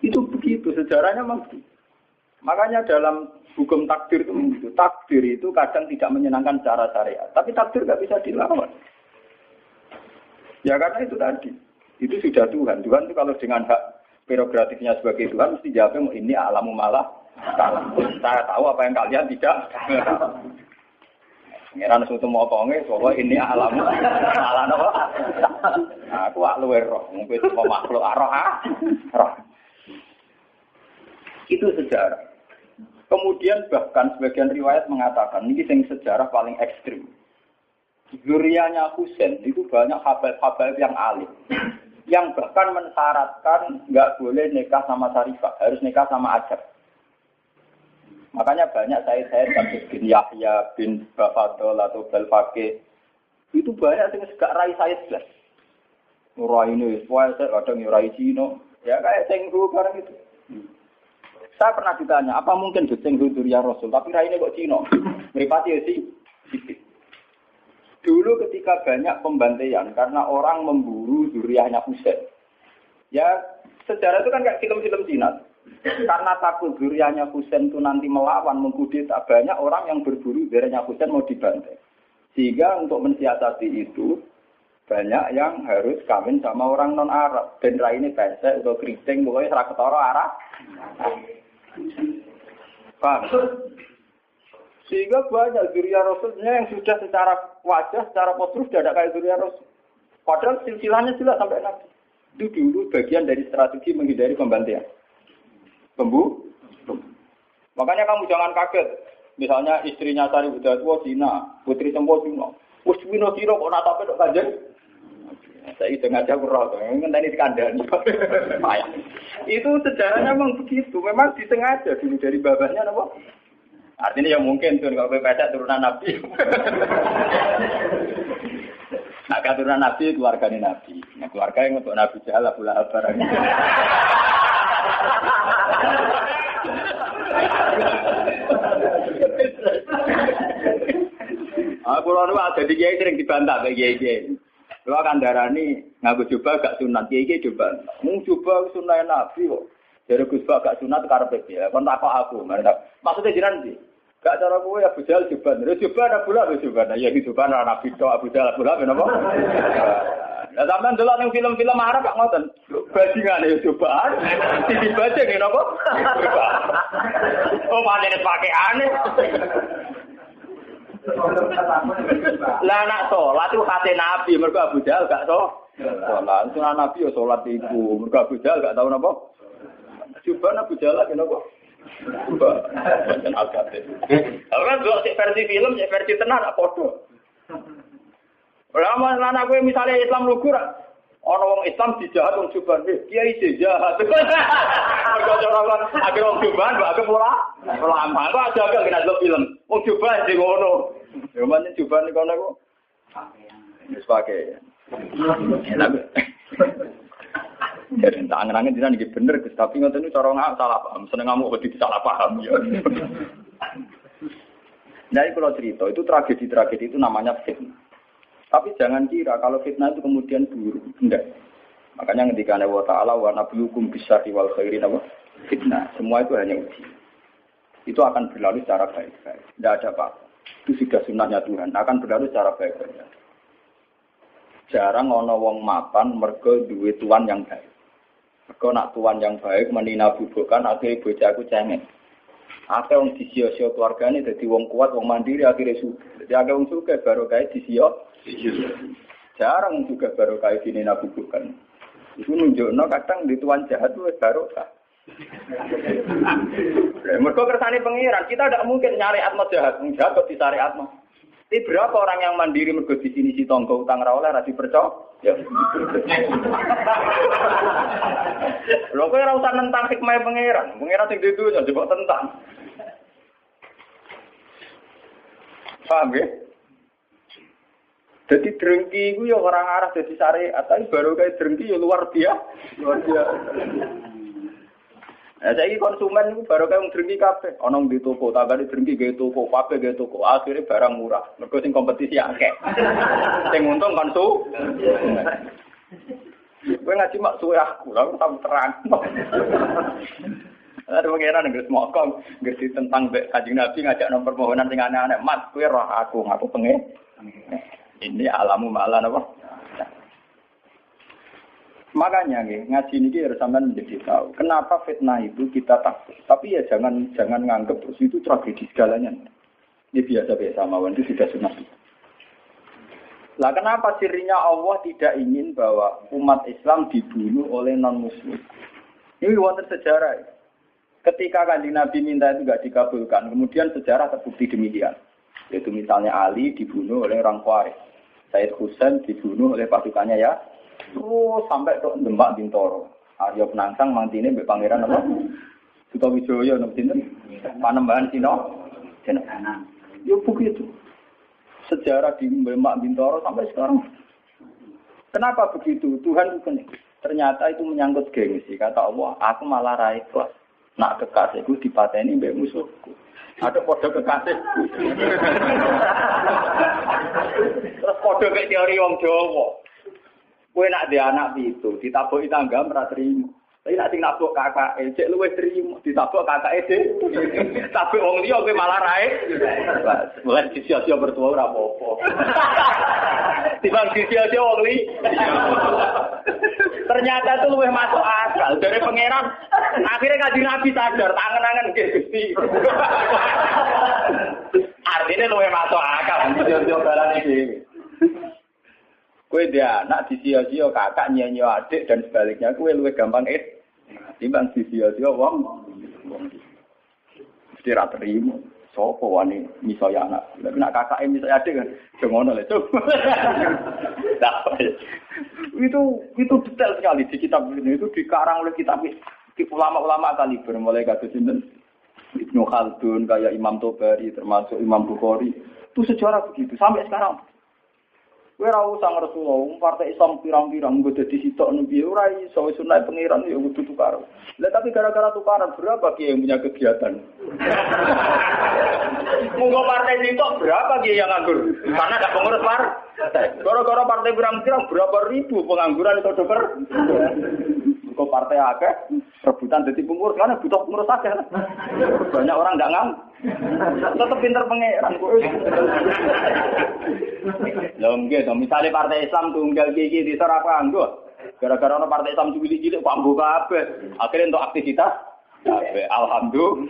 Itu begitu sejarahnya memang Makanya dalam hukum takdir itu begitu. Takdir itu kadang tidak menyenangkan secara syariat, tapi takdir nggak bisa dilawan. Ya karena itu tadi. Itu sudah Tuhan. Tuhan itu kalau dengan hak prerogatifnya sebagai Tuhan mesti jawabnya ini alamu malah Saya tahu apa yang kalian tidak. Ngeran suatu motonge, bahwa ini alamu malah apa? Aku luwe roh, mungkin itu makhluk roh ah, roh. Itu sejarah. Kemudian bahkan sebagian riwayat mengatakan ini yang sejarah paling ekstrim. Zurianya Husain itu banyak habaib-habaib yang alim yang bahkan mensyaratkan nggak boleh nikah sama Sarifah, harus nikah sama Ajab. Makanya banyak saya saya Sabit bin Yahya bin Bafadol atau Belfake itu banyak yang gak rai saya jelas. Nurai ini, saya kadang nyurai Cino, ya kayak Cenggu barang itu. Saya pernah ditanya, apa mungkin Cenggu Durya Rasul, tapi rai ini kok Cino? Meripati ya sih, Dulu ketika banyak pembantaian karena orang memburu zuriahnya Husain. Ya sejarah itu kan kayak film-film Cina. Karena takut zuriahnya Husain itu nanti melawan, mengkudeta, banyak orang yang berburu zuriahnya Husain mau dibantai. Sehingga untuk mensiasati itu, banyak yang harus kawin sama orang non Arab. Dan ini pesek atau keriting, pokoknya serak ketara arah. Paham? Sehingga banyak zuriya Rasulnya yang sudah secara wajah, secara postur sudah ada kayak zuriya Rasul. Padahal silsilahnya jelas sampai Nabi. Itu dulu bagian dari strategi menghindari pembantaian. Pembu? Makanya kamu jangan kaget. Misalnya istrinya Sari Buddha tua Cina, putri Sempo Cina. Wes Wino Cina kok natape dok kanjeng? Saya itu ngajak roh, kan tadi dikandani. itu sejarahnya memang begitu. Memang disengaja dulu dari babahnya, apa? Artinya ya mungkin tuh kalau pesek turunan Nabi. nah, turunan Nabi keluarga ini Nabi. Nah, keluarga yang untuk Nabi Abu Lahab barang. Ah, nu ada di kiai sering dibantah kayak kiai kiai. Kalau ini ngaku coba gak sunat kiai kiai coba. Mau coba sunat nabi kok. Dari Gus gak sunat karena ya. Kon aku. Maksudnya jiran sih. Gak cara kowe Abu Jahal juban. Terus juban Abu Lahab juban. Ya juban ana Nabi tok Abu Jahal Abu Lahab napa? Lah sampean delok ning film-film Arab kok ngoten. Bajingan ya juban. Sisi bajing ya napa? Oh panen pakai aneh. Lah nak salat itu hati Nabi mergo Abu gak so. Salat sunah Nabi ya salat iku. Mergo Abu Jahal gak tau napa? Juban Abu Jahal napa? Bukan Al-Gatib. Orang dua cek versi film, cek versi tenar, apa foto. Lama anak gue misalnya Islam lugur, orang orang Islam dijahat orang Juban, kiai jahat. Mereka orang akhir orang Juban, akhir pola, pola amal. Kok aja agak kena film, orang Juban di ngono. Cuman Juban di kono Wis pakai. Jadi tak angen-angen dina niki bener tapi ngoten niku cara nggak salah paham, seneng ngamuk wedi salah paham ya. Nah, kalau cerita itu tragedi-tragedi itu namanya fitnah. Tapi jangan kira kalau fitnah itu kemudian buruk, enggak. Makanya ketika Allah Ta'ala wa nablukum bisa wal khairin apa? Fitnah. Semua itu hanya uji. Itu akan berlalu secara baik-baik. Tidak ada apa-apa. Itu sudah sunnahnya Tuhan. Akan berlalu secara baik-baik. Jarang ono wong mapan mergo duwe tuan yang baik. Mergo nak tuan yang baik menina bubukan akhirnya bojaku cengeng. Akeh wong disio-sio keluargane dadi wong kuat, wong mandiri akhirnya suka. Jadi akeh wong suka baru kayak disio. Jarang juga baru kayak gini nabi bukan. Itu nunjukno kadang di tuan jahat itu baru kah. Mereka kersane pengiran, kita tidak mungkin nyari atma jahat, jahat kok disari atma. Tapi berapa orang yang mandiri mergo di sini si tonggo utang ra oleh dipercaya? Ya. Lho kok ora usah nentang hikmah pangeran. Pangeran sing dunya coba tentang. Paham ya? Jadi drengki itu ya orang arah jadi syariat, tapi baru kayak drengki ya luar biasa. Luar biasa. Nah, saya konsumen itu baru kayak drengki kafe. Onong di toko, tak ada drengki gaya toko, kafe gaya toko. Akhirnya barang murah. Mereka sing kompetisi akeh. sing untung konsu. Gue ngaji mak suwe aku, lalu tahu terang. Ada pengiran yang semua kong, ngerti tentang kajian nabi ngajak nomor permohonan sing aneh-aneh. Mas, gue roh aku, ngaku pengen. Ini alamu malah apa? Makanya nih, ngaji ini harus sampai menjadi tahu. Kenapa fitnah itu kita takut. Tapi ya jangan jangan nganggap terus itu tragedi segalanya. Ini biasa-biasa mawon itu sudah sunnah. Lah kenapa sirinya Allah tidak ingin bahwa umat Islam dibunuh oleh non muslim? Ini wonten sejarah. Ketika kanjeng Nabi minta itu tidak dikabulkan, kemudian sejarah terbukti demikian. Yaitu misalnya Ali dibunuh oleh orang Khawarij. Said Husain dibunuh oleh pasukannya ya. Terus sampai ke Demak Bintoro. Aryo Penangsang mantine mbek pangeran apa? Sukawijoyo napa sinten? Panembahan Cina. Cina. Yo begitu. Sejarah di Demak Bintoro sampai sekarang. Kenapa begitu? Tuhan itu Ternyata itu menyangkut gengsi. Kata Allah, aku malah raih kelas. Nak kekasihku dipateni mbek musuhku. Ada podo kekasih. Terus podo kayak teori wong Jawa. Kue nak dia anak itu, ditabuki tangga merah terima. Tapi nak sing nabuk kakak, cek luwes terima, ditabuk kakak ede. Tapi wong dia kowe malah rae. Mulai sisia-sia bertua ora apa-apa. Timbang sisia-sia wong li. Ternyata itu luwih masuk akal dari pangeran. Akhirnya kaji nabi sadar, tangan-tangan gusti. Artinya luwih masuk akal. Sisia-sia balan ini. Kue dia anak di sio-sio kakak nyanyi adik dan sebaliknya kue luwih gampang eh timbang di sio-sio wong. Mesti ra terima. Sopo wani misalnya anak? Tapi nak kakak misalnya adik kan jangan oleh itu itu detail sekali di kitab ini. Itu dikarang oleh kitab ulama-ulama kali bermulai kasus ini Ibnu Khaldun kayak Imam Tobari termasuk Imam Bukhari. Itu sejarah begitu sampai sekarang Kowe ora usah ngresula, partai Islam pirang-pirang nggo dadi sitok nembe ora iso sunah pengiran ya kudu tukar. Lah tapi gara-gara tukaran berapa kiai yang punya kegiatan? Monggo partai sitok berapa kiai yang nganggur? Karena ada pengurus partai. Gara-gara partai pirang-pirang berapa ribu pengangguran itu dokter? Kok partai akeh rebutan jadi pengurus karena butuh pengurus aja. Banyak orang nggak ngam. Tetap pinter pangeran kok. Lho nggih to, misale partai Islam tunggal iki di apa anggo. Gara-gara ono partai Islam cilik-cilik kok anggo kabeh. Akhirnya untuk aktivitas alhamdulillah.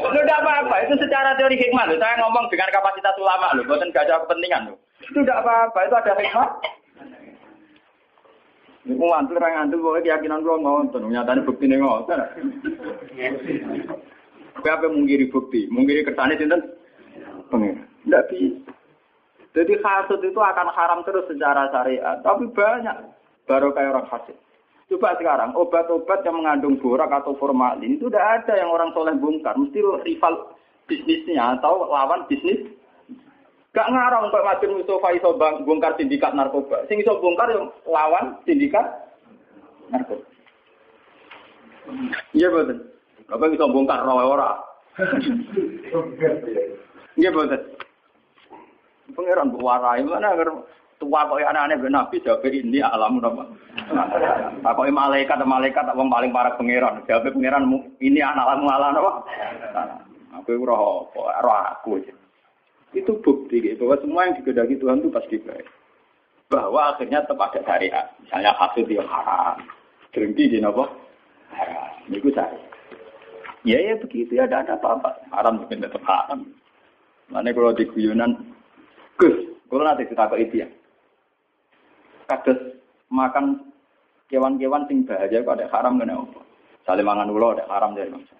Sudah apa-apa, itu secara teori hikmah. Saya ngomong dengan kapasitas ulama loh, bukan gak ada kepentingan loh. Itu tidak apa-apa, itu ada hikmah. Ini ngantul orang ngantul, pokoknya keyakinan. Nyatanya bukti ini ngonton. Gue apa mungkiri bukti? Mungkiri kertanya sinten? Pengen. Tidak bisa. Jadi hasut itu akan haram terus secara syariat. Tapi banyak. Baru kayak orang hasut. Coba sekarang, obat-obat yang mengandung borak atau formalin itu tidak ada yang orang soleh bongkar. Mesti rival bisnisnya atau lawan bisnis Gak ngarang kok Madun Mustafa iso bongkar sindikat narkoba. Sing iso bongkar yang lawan sindikat narkoba. Iya betul. Apa iso bongkar rawa ora? Iya betul. Pangeran warai mana agar tua kok anak-anak ben nabi jawab ini alam apa? Apa malaikat malaikat wong paling parah pangeran. Jawab pangeran ini anak alam alam apa? Aku ora apa, ora aku. Itu bukti bahwa semua yang digedaki Tuhan itu pasti baik. Bahwa akhirnya tetap ada syariat. Misalnya hasil yang haram. Berhenti di nopo? Haram. Itu saya. Ya ya begitu ya, ada apa-apa. Haram juga tetap haram. Mana kalau di guyonan, Gus, kalau nanti kita ke itu ya. Kados makan kewan-kewan sing bahaya kok ada haram kena apa? Mangan ulo ada haram dari bangsa.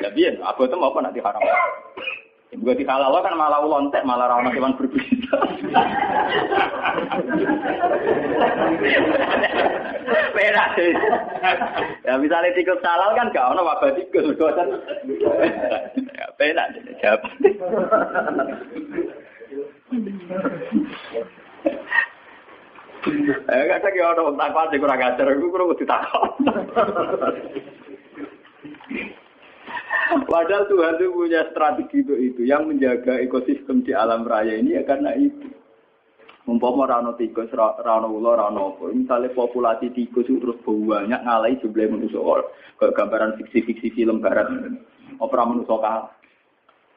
Ya biar, aku itu apa nanti haram. Juga di halal kan malah lontek, malah ramah hewan berbisa. Beda sih. Ya misalnya tikus halal kan gak ono wabah tikus, kan. Ya beda sih, jawab. Eh kadang ya ono takwa sing kurang ajar, iku kurang ditakon. Padahal Tuhan itu punya strategi itu itu yang menjaga ekosistem di alam raya ini ya karena itu. Mumpama rano tikus, rano ulo, rano apa. Misalnya populasi tikus itu terus banyak ngalai jumlah manusia. Kayak gambaran fiksi-fiksi film barat. Opera manusia kalah.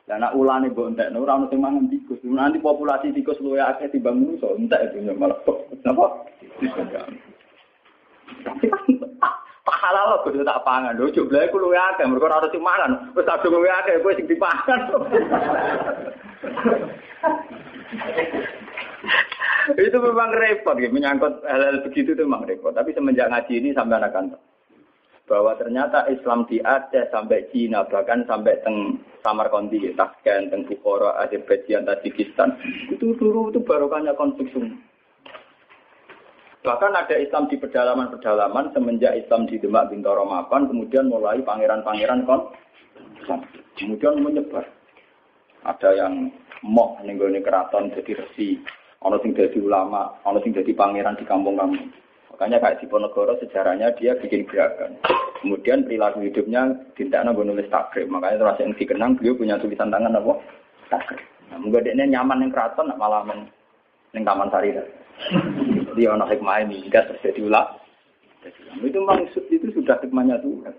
Dan nak ulane mbok entek ora ono sing mangan tikus. Nanti populasi tikus luwe akeh timbang manusia, entek itu malah napa? Tapi tak halal kudu tak pangan. Lho jumlahe ku luwe akeh, mergo ora sing mangan. Wis tak luwe akeh kowe sing dipangan. itu memang repot ya, menyangkut hal-hal begitu itu memang repot. Tapi semenjak ngaji ini sampai anak kantor bahwa ternyata Islam di Aceh sampai Cina bahkan sampai teng Samarkandi, Tashkent, teng Bukhara, Azerbaijan, Tajikistan itu dulu itu barokahnya konflik. Bahkan ada Islam di pedalaman-pedalaman semenjak Islam di Demak Bintoro Mapan, kemudian mulai pangeran-pangeran kon, kemudian menyebar. Ada yang moh nenggone keraton jadi resi, ono sing jadi ulama, ono sing jadi pangeran di kampung-kampung. Makanya kayak di Ponegoro sejarahnya dia bikin gerakan. Kemudian perilaku hidupnya tidak nunggu nulis takrib. Makanya terus yang dikenang beliau punya tulisan tangan apa? Takrib. Nah, mungkin dia nyaman yang keraton malah yang taman sari. Dia ono hikmah ini jika terjadi ulah. Itu memang itu sudah hikmahnya Tuhan.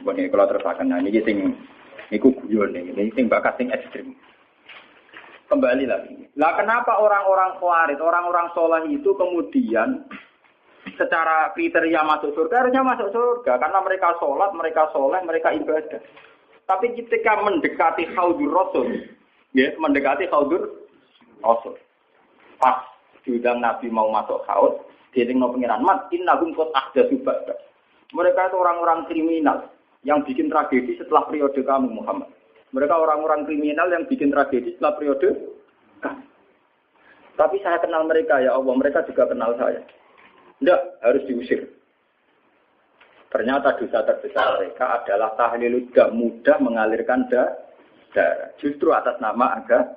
Bukan kalau terus akan nah, ini sing niku guyon ini sing bakat sing ekstrim. Kembali lagi. Lah kenapa orang-orang kuarit, orang-orang soleh itu kemudian secara kriteria masuk surga harusnya masuk surga karena mereka sholat, mereka soleh, mereka ibadah. Tapi ketika mendekati khaudur rasul, ya mendekati khaudur rasul, pas diundang Nabi mau masuk haud, dieling no pengiran mat, innahum kot ahda subada. Mereka itu orang-orang kriminal yang bikin tragedi setelah periode kamu Muhammad. Mereka orang-orang kriminal yang bikin tragedi setelah periode kamu. Tapi saya kenal mereka ya Allah, mereka juga kenal saya. Tidak, harus diusir. Ternyata dosa terbesar mereka adalah tahlil tidak mudah mengalirkan darah. Justru atas nama agama.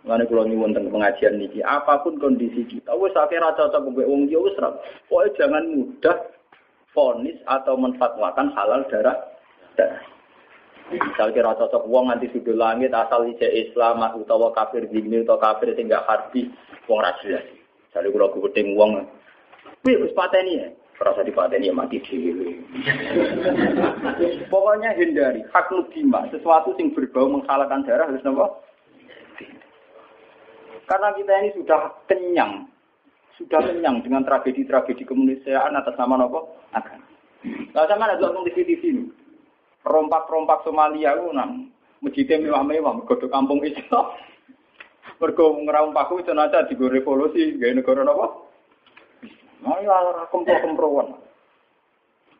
Mana kalau nyuwun tentang pengajian niki, apa pun kondisi kita, wes akhirnya cocok mbek wong ya wes Pokoknya jangan mudah fonis atau menfatwakan halal darah darah. Misal kira cocok wong nanti sudah langit asal ije Islam utawa kafir dini atau kafir sehingga harbi wong ra jadi kalau gedeng uang, wih harus pateni ya. Perasa di pateni ya mati dewi. Pokoknya hindari hak lubima, sesuatu yang berbau menghalangkan darah harus nopo. Karena kita ini sudah kenyang, sudah kenyang dengan tragedi-tragedi kemanusiaan atas nama nopo akan. Nah, sama ada ngomong di TV ini. Rompak-rompak Somalia itu nang masjidnya mewah-mewah, godok kampung Islam. Mergo kuwi tenaga digo revolusi gawe negara napa? Nah, ya kempro-kemproan.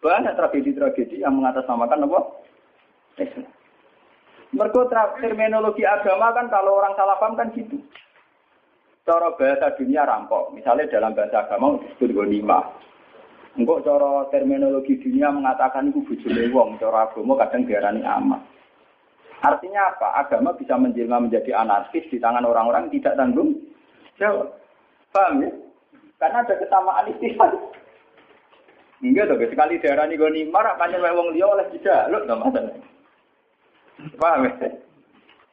Banyak tragedi-tragedi yang mengatasnamakan apa? Islam. Mergo terminologi agama kan kalau orang salah paham kan gitu. Cara bahasa dunia rampok. Misalnya dalam bahasa agama disebut gonima. Enggak cara terminologi dunia mengatakan itu bujune wong, cara agama kadang diarani amat. Artinya apa? Agama bisa menjelma menjadi anarkis di tangan orang-orang tidak tanggung jawab. Paham ya? Karena ada kesamaan istilah. Enggak dong, sekali daerah nih gue nimar, makanya wong liya oleh tidak, lo nggak masalah. Paham ya?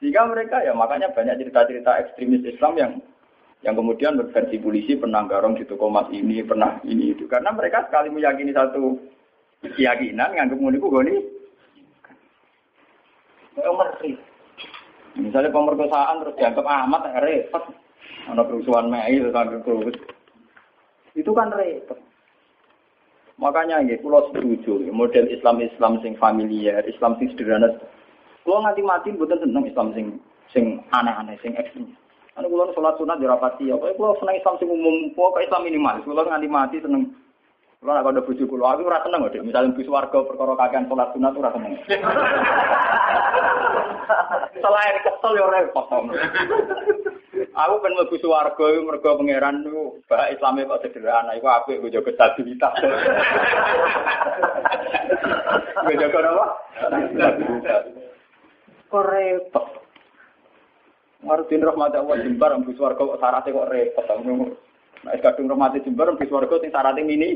Jika mereka ya makanya banyak cerita-cerita ekstremis Islam yang yang kemudian berversi polisi pernah garong di toko mas ini, pernah ini itu. Karena mereka sekali meyakini satu keyakinan, nganggep ngono iku goni. Ngeri. Misalnya pemerkosaan terus dianggap amat repot. Ada kerusuhan Mei itu kan Itu kan repot. Makanya ya, kalau setuju model Islam Islam sing familiar, Islam sing sederhana. Kalau nganti mati bukan seneng Islam sing sing aneh-aneh, sing ekstrim. Anu kalau sholat sunat dirapati, ya. Kalau seneng Islam sing umum, pokok Islam minimal. Kalau nganti mati seneng kalau nak ada bujuk kulo, aku rasa seneng deh. Misalnya bis warga perkara kagian sholat sunat tuh rasa seneng. Selain kesel ya repot. Aku kan mau bis warga, mereka pangeran tuh bah Islamnya kok sederhana. Iku aku gue jaga stabilitas. Gue jaga apa? Kok repot. Ngarepin rahmat Allah jembar, bis warga kok syaratnya kok repot. Nah, kadung rahmat jembar, bis warga sing syaratnya ini.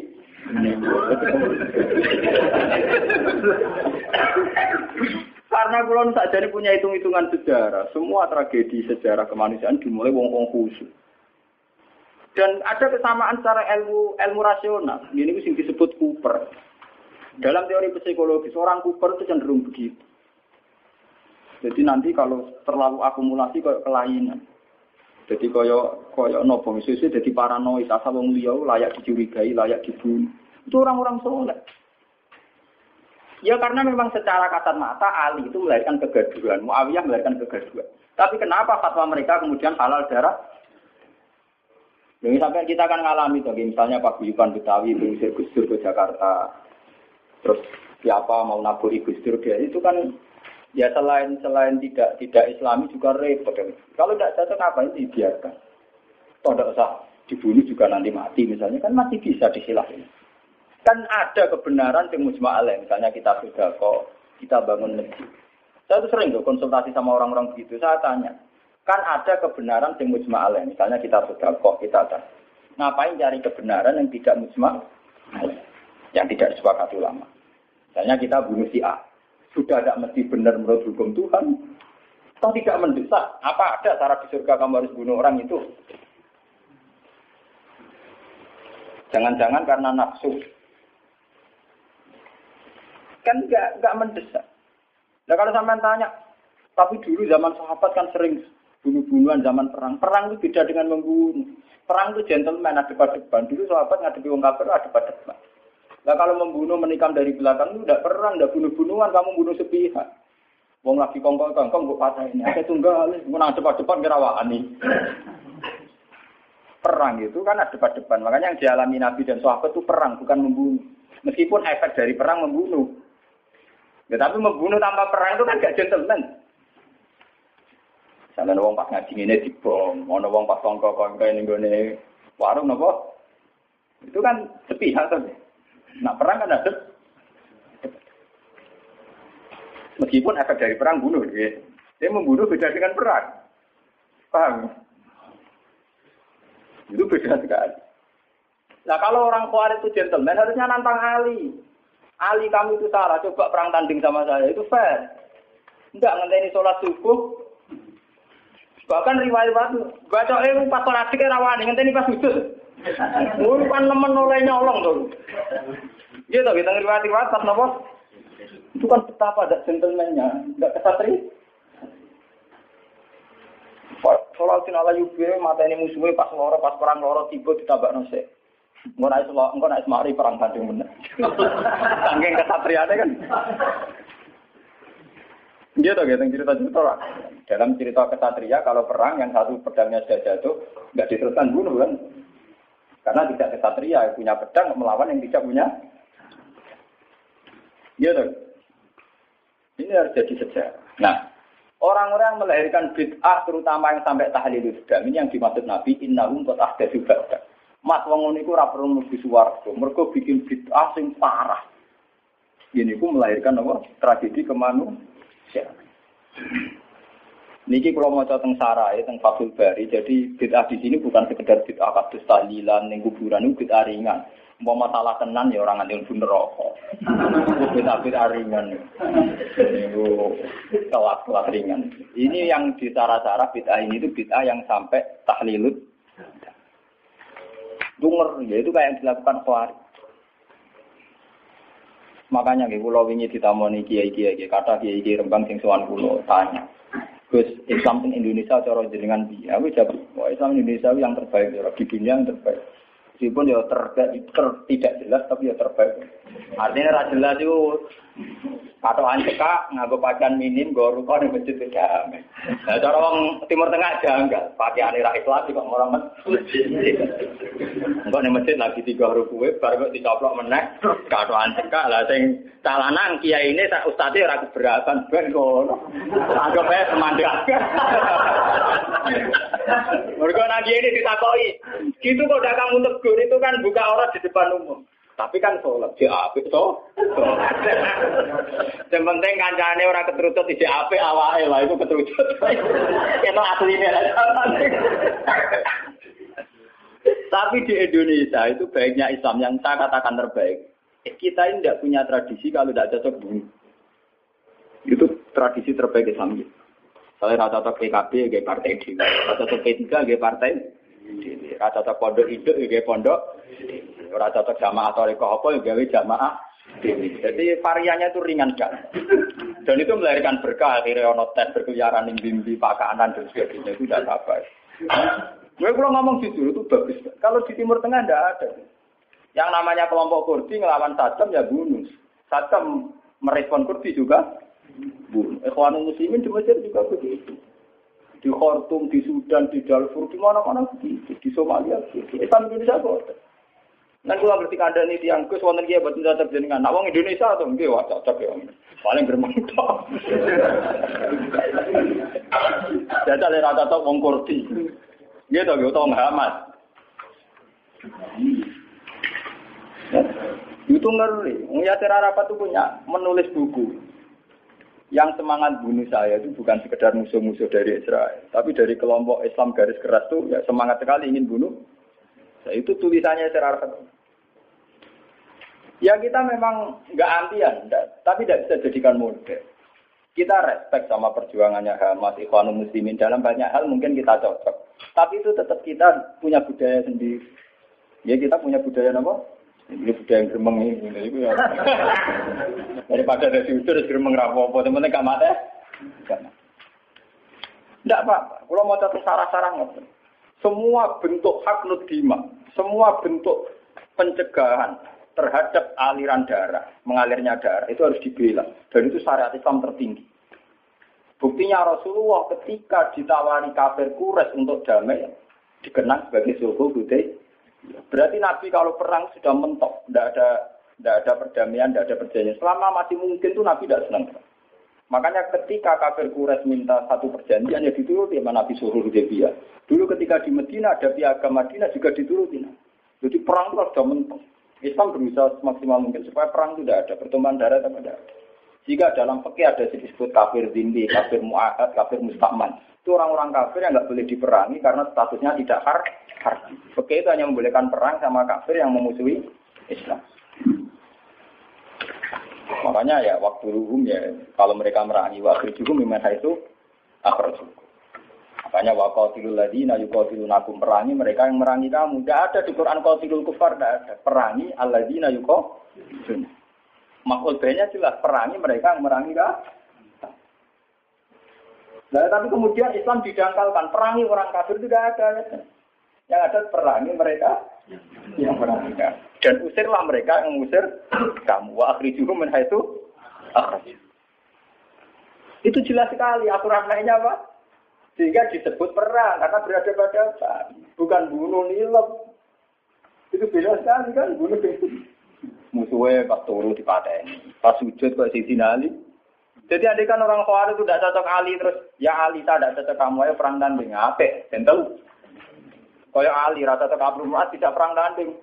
Karena kulon saja punya hitung-hitungan sejarah, semua tragedi sejarah kemanusiaan dimulai wong-wong khusus. Dan ada kesamaan secara ilmu ilmu rasional. Ini sing disebut Cooper. Dalam teori psikologi, seorang Cooper itu cenderung begitu. Jadi nanti kalau terlalu akumulasi kayak kelainan. Jadi koyo koyo nopo misalnya jadi paranoid asal wong liya layak dicurigai, layak dibunuh. Itu orang-orang soleh. Ya karena memang secara kasat mata Ali itu melahirkan kegaduhan, Muawiyah melahirkan kegaduhan. Tapi kenapa fatwa mereka kemudian halal darah? Jadi sampai kita akan ngalami tuh, misalnya Pak Buyukan Betawi mengusir Gus Dur ke Jakarta, terus siapa mau naburi Gus Dur dia itu kan ya selain selain tidak tidak Islami juga repot. Kalau tidak cocok ngapain dibiarkan? Toh tidak usah dibunuh juga nanti mati misalnya kan masih bisa disilahin. Kan ada kebenaran yang mujma misalnya kita sudah kok kita bangun masjid. Saya tuh sering tuh konsultasi sama orang-orang begitu. Saya tanya, kan ada kebenaran yang mujma misalnya kita sudah kok kita ada. Ngapain cari kebenaran yang tidak mujma yang tidak disepakati ulama. Misalnya kita bunuh si A, sudah tidak mesti benar menurut hukum Tuhan, atau tidak mendesak. Apa ada cara di surga kamu harus bunuh orang itu? Jangan-jangan karena nafsu. Kan nggak mendesak. Nah kalau sampai tanya, tapi dulu zaman sahabat kan sering bunuh-bunuhan zaman perang. Perang itu beda dengan membunuh. Perang itu gentleman ada pada depan. Dulu sahabat ngadepi wong kafir ada pada depan. Nah kalau membunuh menikam dari belakang itu tidak perang, tidak bunuh-bunuhan, kamu bunuh sepihak. Wong lagi kongkong kongkong gue patah ini. Ada tunggal, menang cepat-cepat kerawaan nih. Perang itu kan ada depan-depan. Makanya yang dialami Nabi dan sahabat itu perang, bukan membunuh. Meskipun efek dari perang membunuh. Ya, tapi membunuh tanpa perang itu kan gak gentleman. Misalnya wong pas ngaji ini dibom, mau wong pas kongkong kongkong ini gue warung nopo. Itu kan sepihak tuh. Nah perang kan ada. Meskipun efek dari perang bunuh, ya. dia membunuh beda dengan perang. Paham? Itu beda sekali. Nah kalau orang kuat itu gentleman harusnya nantang Ali. Ali kamu itu salah, coba perang tanding sama saya itu fair. Enggak ngenteni sholat subuh. Bahkan riwayat baca eh pas sholat kira rawani ngenteni pas sujud. Mun pan nemen oleh nyolong tuh. Iya tuh kita riwayat-riwayat pas nopo. Itu kan betapa ada gentlemannya, enggak kesatri. Soal sin ala yube mata ini musuhnya pas loro pas perang loro tiba ditabak nose. Engko nek iso engko nek mari perang tanding bener. Saking kesatriane kan. Dia tuh gitu cerita-cerita lah. Dalam cerita kesatria kalau perang yang satu pedangnya sudah jatuh nggak diteruskan bunuh kan. Karena tidak kesatria punya pedang melawan yang tidak punya. Iya tuh. Ini harus jadi sejarah. Nah, orang-orang melahirkan bid'ah terutama yang sampai tahlil islam ini yang dimaksud Nabi innahum qad ahdatsu ba'da. Mas wong ngono iku bikin bid'ah sing parah. Ini ku melahirkan apa? Tragedi kemanusiaan. Niki kalau mau teng sarai, teng Fathul Bari, jadi bid'ah di sini bukan sekedar bid'ah kados tahlilan, ning kuburan itu bid'ah ringan. Mau masalah tenan ya orang ngantil pun rokok. Bid'ah bid'ah ringan. Itu kelas-kelas ringan. Ini yang di cara-cara bid'ah ini itu bid'ah yang sampai tahlilut. Dunger, ya itu kayak yang dilakukan Khawarij. Makanya gue pulau wingi ditamoni kiai kiai kata kiai kiai rembang sing sowan kulo tanya. Gus Islam in Indonesia cara jenengan piye? Aku jawab, wah Islam Indonesia yang terbaik, ya di dunia yang terbaik. Meskipun ya ter, ter, tidak jelas tapi ya terbaik. Artinya ra jelas itu atau anjeka nganggo pakaian minim go ruko ning masjid jame. Nah cara wong Timur Tengah janggal, pakaian ra Islam kok orang masjid. Engko ning masjid lagi tiga rukuwe bar kok dicoplok meneh kado anjeka lah sing calanan kiai ini ustadz ora keberatan ben ngono. Anggap ae semandang. Mergo ini ditakoki, gitu kok kamu tegur itu kan buka orang di depan umum. Tapi kan sholat di apik to. Yang penting kancane orang keterucut di apik awake lah itu keterucut. Itu aslinya Tapi di Indonesia itu baiknya Islam yang saya katakan terbaik. Kita ini tidak punya tradisi kalau tidak cocok bunuh. Itu tradisi terbaik Islam. Kalau rata cocok PKB, kayak partai di, rata cocok P3, kayak partai Rata cocok pondok hidup, kayak pondok Ora cocok jamaah atau reko apa ya gawe jamaah Jadi variannya itu ringan kan. Dan itu melahirkan berkah akhirnya ono tes berkeliaran bimbi pakanan dan sebagainya itu tidak apa. Gue kalau ngomong jujur itu bagus. Kalau di Timur Tengah tidak ada. Yang namanya kelompok Kurdi ngelawan Saddam ya bunuh. Saddam merespon Kurdi juga bunuh. Ikhwanul Muslimin di Mesir juga begitu. Di Khartoum, di Sudan, di Darfur, di mana-mana begitu. Di Somalia begitu. Islam Indonesia kok Nah, kalau ngerti kandang ini tiang kus, wonten kia buat cocok jenengan. Nah, wong Indonesia tuh, nggih wah cocok ya. Paling geremeng tok. Jajal ora cocok wong Kurdi. Nggih to, nggih utawa Muhammad. Itu ngeri. Yasir Arafat itu punya menulis buku. Yang semangat bunuh saya itu bukan sekedar musuh-musuh dari Israel. Tapi dari kelompok Islam garis keras itu ya semangat sekali ingin bunuh Nah, itu tulisannya secara. Ya kita memang nggak antian, tapi tidak bisa jadikan model. Kita respect sama perjuangannya Hamas, Ikhwanul Muslimin dalam banyak hal mungkin kita cocok. Tapi itu tetap kita punya budaya sendiri. Ya kita punya budaya apa? Ini budaya yang geremeng ini. Itu ya. Daripada ada diusir, geremeng rapopo. Teman-teman gak mati? Tidak apa-apa. Kalau mau cocok sarah-sarah Semua bentuk hak nudima, semua bentuk pencegahan terhadap aliran darah, mengalirnya darah, itu harus dibela. Dan itu syariat Islam tertinggi. Buktinya Rasulullah ketika ditawari kafir kures untuk damai, dikenang sebagai sulhu budai. Berarti Nabi kalau perang sudah mentok, tidak ada tidak ada perdamaian, tidak ada perjanjian. Selama masih mungkin tuh Nabi tidak senang. Makanya ketika kafir Quraisy minta satu perjanjian ya dituruti sama Nabi suruh Hudaybiyah. Dulu ketika di Medina ada piagam Madinah juga dituruti. Jadi perang itu sudah mentok. Islam berusaha semaksimal mungkin supaya perang itu tidak ada, pertumpahan darah tidak ada. Jika dalam fikih ada disebut kafir dindi, kafir mu'ahad, kafir mustakman. Itu orang-orang kafir yang nggak boleh diperangi karena statusnya tidak har harbi. Itu hanya membolehkan perang sama kafir yang memusuhi Islam. Makanya ya waktu hukum ya kalau mereka merangi waktu hukum memang itu akhir Makanya wa qatilul ladina yuqatilunakum perangi mereka yang merangi kamu. Tidak ada di Quran qatilul kufar, tidak ada. Perangi alladzina yuqatilun. Makul banyak jelas perangi mereka yang merangi kamu. Nah, tapi kemudian Islam didangkalkan perangi orang kafir itu tidak ada. Yang ada perangi mereka yang merangi kamu. Dan usirlah mereka yang mengusir kamu. Wa akhrijuhum min haitsu Itu jelas sekali aturan lainnya apa? Sehingga disebut perang karena berada pada bukan bunuh nilep. Itu beda sekali kan bunuh musuhnya pas turun di paten, pas sujud kok sisi nali. Jadi andai kan orang Khawarij itu tidak cocok Ali terus ya Ali tidak cocok kamu ya perang tanding apa? Tentu. Kaya Ali rata cocok Amr tidak perang tanding.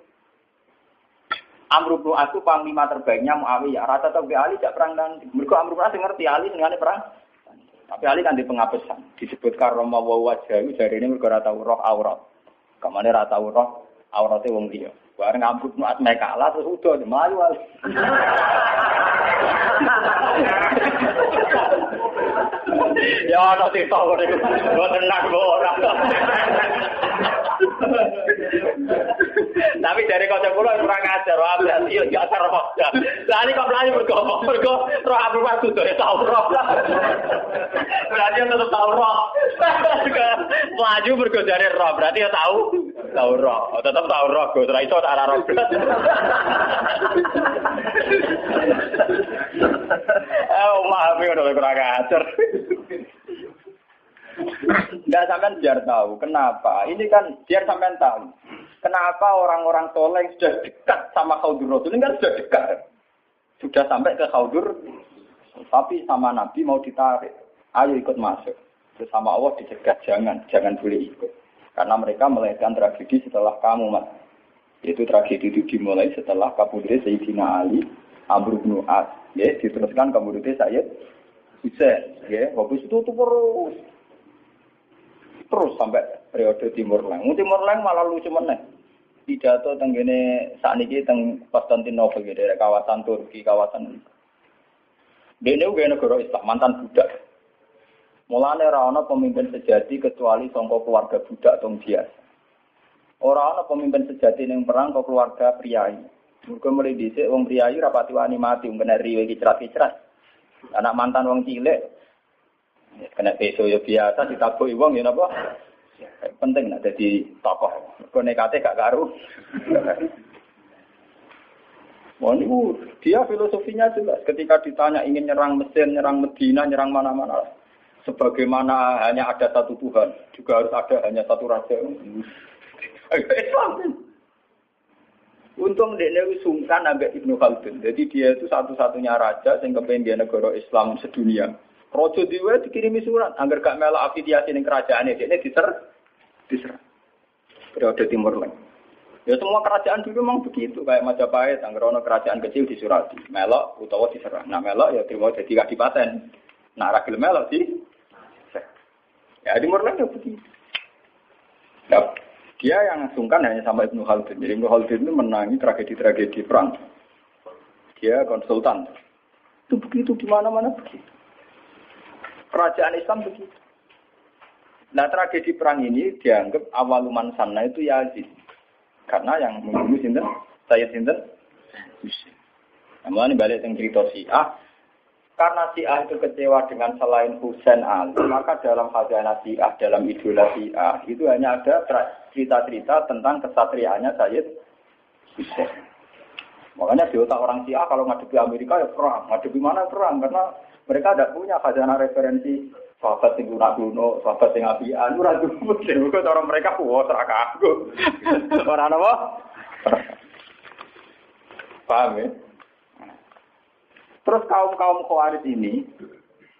Amr bin itu panglima terbaiknya Muawiyah. Rata cocok Ali tidak perang tanding. Mereka Amr bin ngerti Ali dengan perang Tapi Ali kan di pengapesan. Disebutkan Roma wa wajah itu dari ini mereka tahu roh aurat. Ke mana rata roh auratnya wong dia. Bareng ngambut nuat mereka kalah terus udah melayu Ali. ya ana sing tau niku. Mboten nak ora. Tapi dari kocok kula kurang ajar, wah berarti yo gak roh. Lah ini kok mlayu mergo mergo roh Abdul Wasud ya tau roh. Berarti tetep tau roh. Melayu mergo dari roh, berarti ya tahu tahu roh. Oh, tetep tahu roh, go ora iso tak roh. Oh, maaf ya udah kurang ajar. Enggak sampean biar tahu kenapa. Ini kan biar sampean tahu. Kenapa orang-orang soleh sudah dekat sama Khaudur Rasul ini kan sudah dekat. Sudah sampai ke Khaudur tapi sama Nabi mau ditarik. Ayo ikut masuk. Sama Allah dicegah jangan, jangan boleh ikut. Karena mereka melahirkan tragedi setelah kamu, Mas. Itu tragedi itu dimulai setelah kabudre Sayyidina Ali, Amr bin As. Ya, diteruskan kabudre Sayyid Hussein. Ya, habis itu terus terus sampai periode Timur Leng. Timur Leng malah lucu meneh. Saat ini teng Konstantinopel gitu, kawasan Turki, kawasan Dene uga negara Islam, mantan budak. Mulane ora ana pemimpin sejati kecuali sangka keluarga budak atau biasa. Ora ana pemimpin sejati ning perang kok keluarga priayi. Mergo mulai dhisik wong priayi rapati wani mati, wong kena riwe kicrat-kicrat. Anak mantan wong cilik Kena peso ya biasa ditabuhi wong ya napa? Penting nak jadi tokoh. Konekate gak karu. Wah ini dia filosofinya jelas. Ketika ditanya ingin nyerang Mesir, nyerang Medina, nyerang mana-mana. Sebagaimana hanya ada satu Tuhan, juga harus ada hanya satu raja. Islam. Untung dia sungkan agak Ibnu Khaldun. Jadi dia itu satu-satunya raja yang kepengen dia negara Islam sedunia. Rojo diwe dikirimi surat agar gak melok afiliasi ning kerajaan ini diser diser. Periode Timur Leng. Ya semua kerajaan dulu memang begitu kayak Majapahit, agar ono kerajaan kecil disurati, melok utawa diserah. Nah melok ya terima jadi kadipaten. Nah ragil melok di Ya Timur Leng ya begitu. Nah, dia yang sungkan hanya sama Ibnu Khaldun. Jadi Ibnu Khaldun itu menangi tragedi-tragedi perang. Dia konsultan. Itu begitu di mana-mana begitu. Kerajaan Islam begitu. Nah tragedi perang ini dianggap awaluman sana itu Yazid. Karena yang membunuh sinten, saya sinten, Namun balik yang cerita Syiah, karena Syiah itu kecewa dengan selain Husain Ali, maka dalam khazanah Syiah, dalam idola Syiah, itu hanya ada cerita-cerita tentang kesatriaannya Sayyid Hussein. Makanya di otak orang Syiah kalau ngadepi Amerika ya perang, ngadepi mana perang, karena mereka tidak punya khazanah referensi sahabat yang guna kuno, sahabat yang apian, ora cukup. Jadi orang mereka wah serak aku. Orang apa? Paham ya? Terus kaum kaum khawarij ini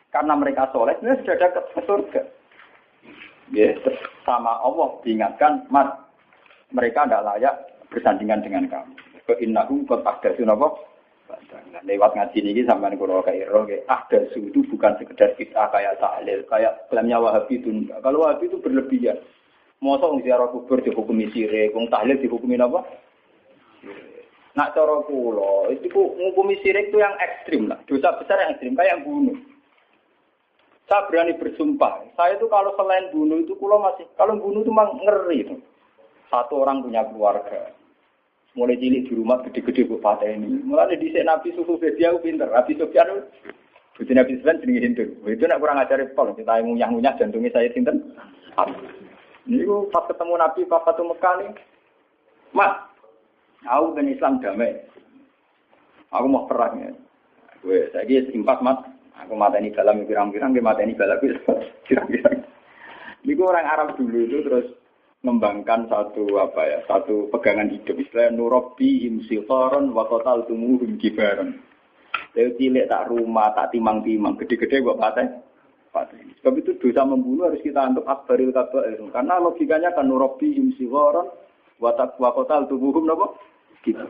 karena mereka soleh, ini sudah ada ke surga. Ya, sama Allah diingatkan, mas mereka tidak layak bersandingan dengan kamu. Ke innahum kot agdasun apa? Nah, lewat ngaji ini kalau kayak roh ah itu bukan sekedar kita kayak tahlil kayak klaimnya wahabi itu kalau wahabi itu berlebihan. Masa orang ziarah kubur dihukumi sirik wong tahlil dihukumi apa? Nak cara kulo itu menghukumi sirik itu yang ekstrim lah. Dosa besar yang ekstrim kayak yang bunuh. Saya berani bersumpah. Saya itu kalau selain bunuh itu kulo masih kalau bunuh itu memang ngeri itu. Satu orang punya keluarga mulai cilik di rumah gede-gede bu fatah ini. Mulai di Nabi susu aku pinter. Nabi Sufyan itu Nabi Sufyan jenenge Hindu. Itu nak kurang ajar pol. Kita ngunyah-ngunyah jantungnya saya sinten. Ini pas ketemu Nabi pas satu Mekah nih. Mas, aku ben Islam damai. Aku mau perang ya. Gue saya impas mat. Aku mata ini dalam pirang-pirang, mata ini balap pirang-pirang. Ini orang Arab dulu itu terus mengembangkan satu apa ya satu pegangan hidup. Istilah nurobi imsiltoron wakotal tumuhum kibaron Saya cilik tak rumah tak timang timang gede-gede buat patah sebab itu dosa membunuh harus kita anggap akbaril kabair karena logikanya kan nurobi imsiltoron watak wakotal tumuhum nopo gitu.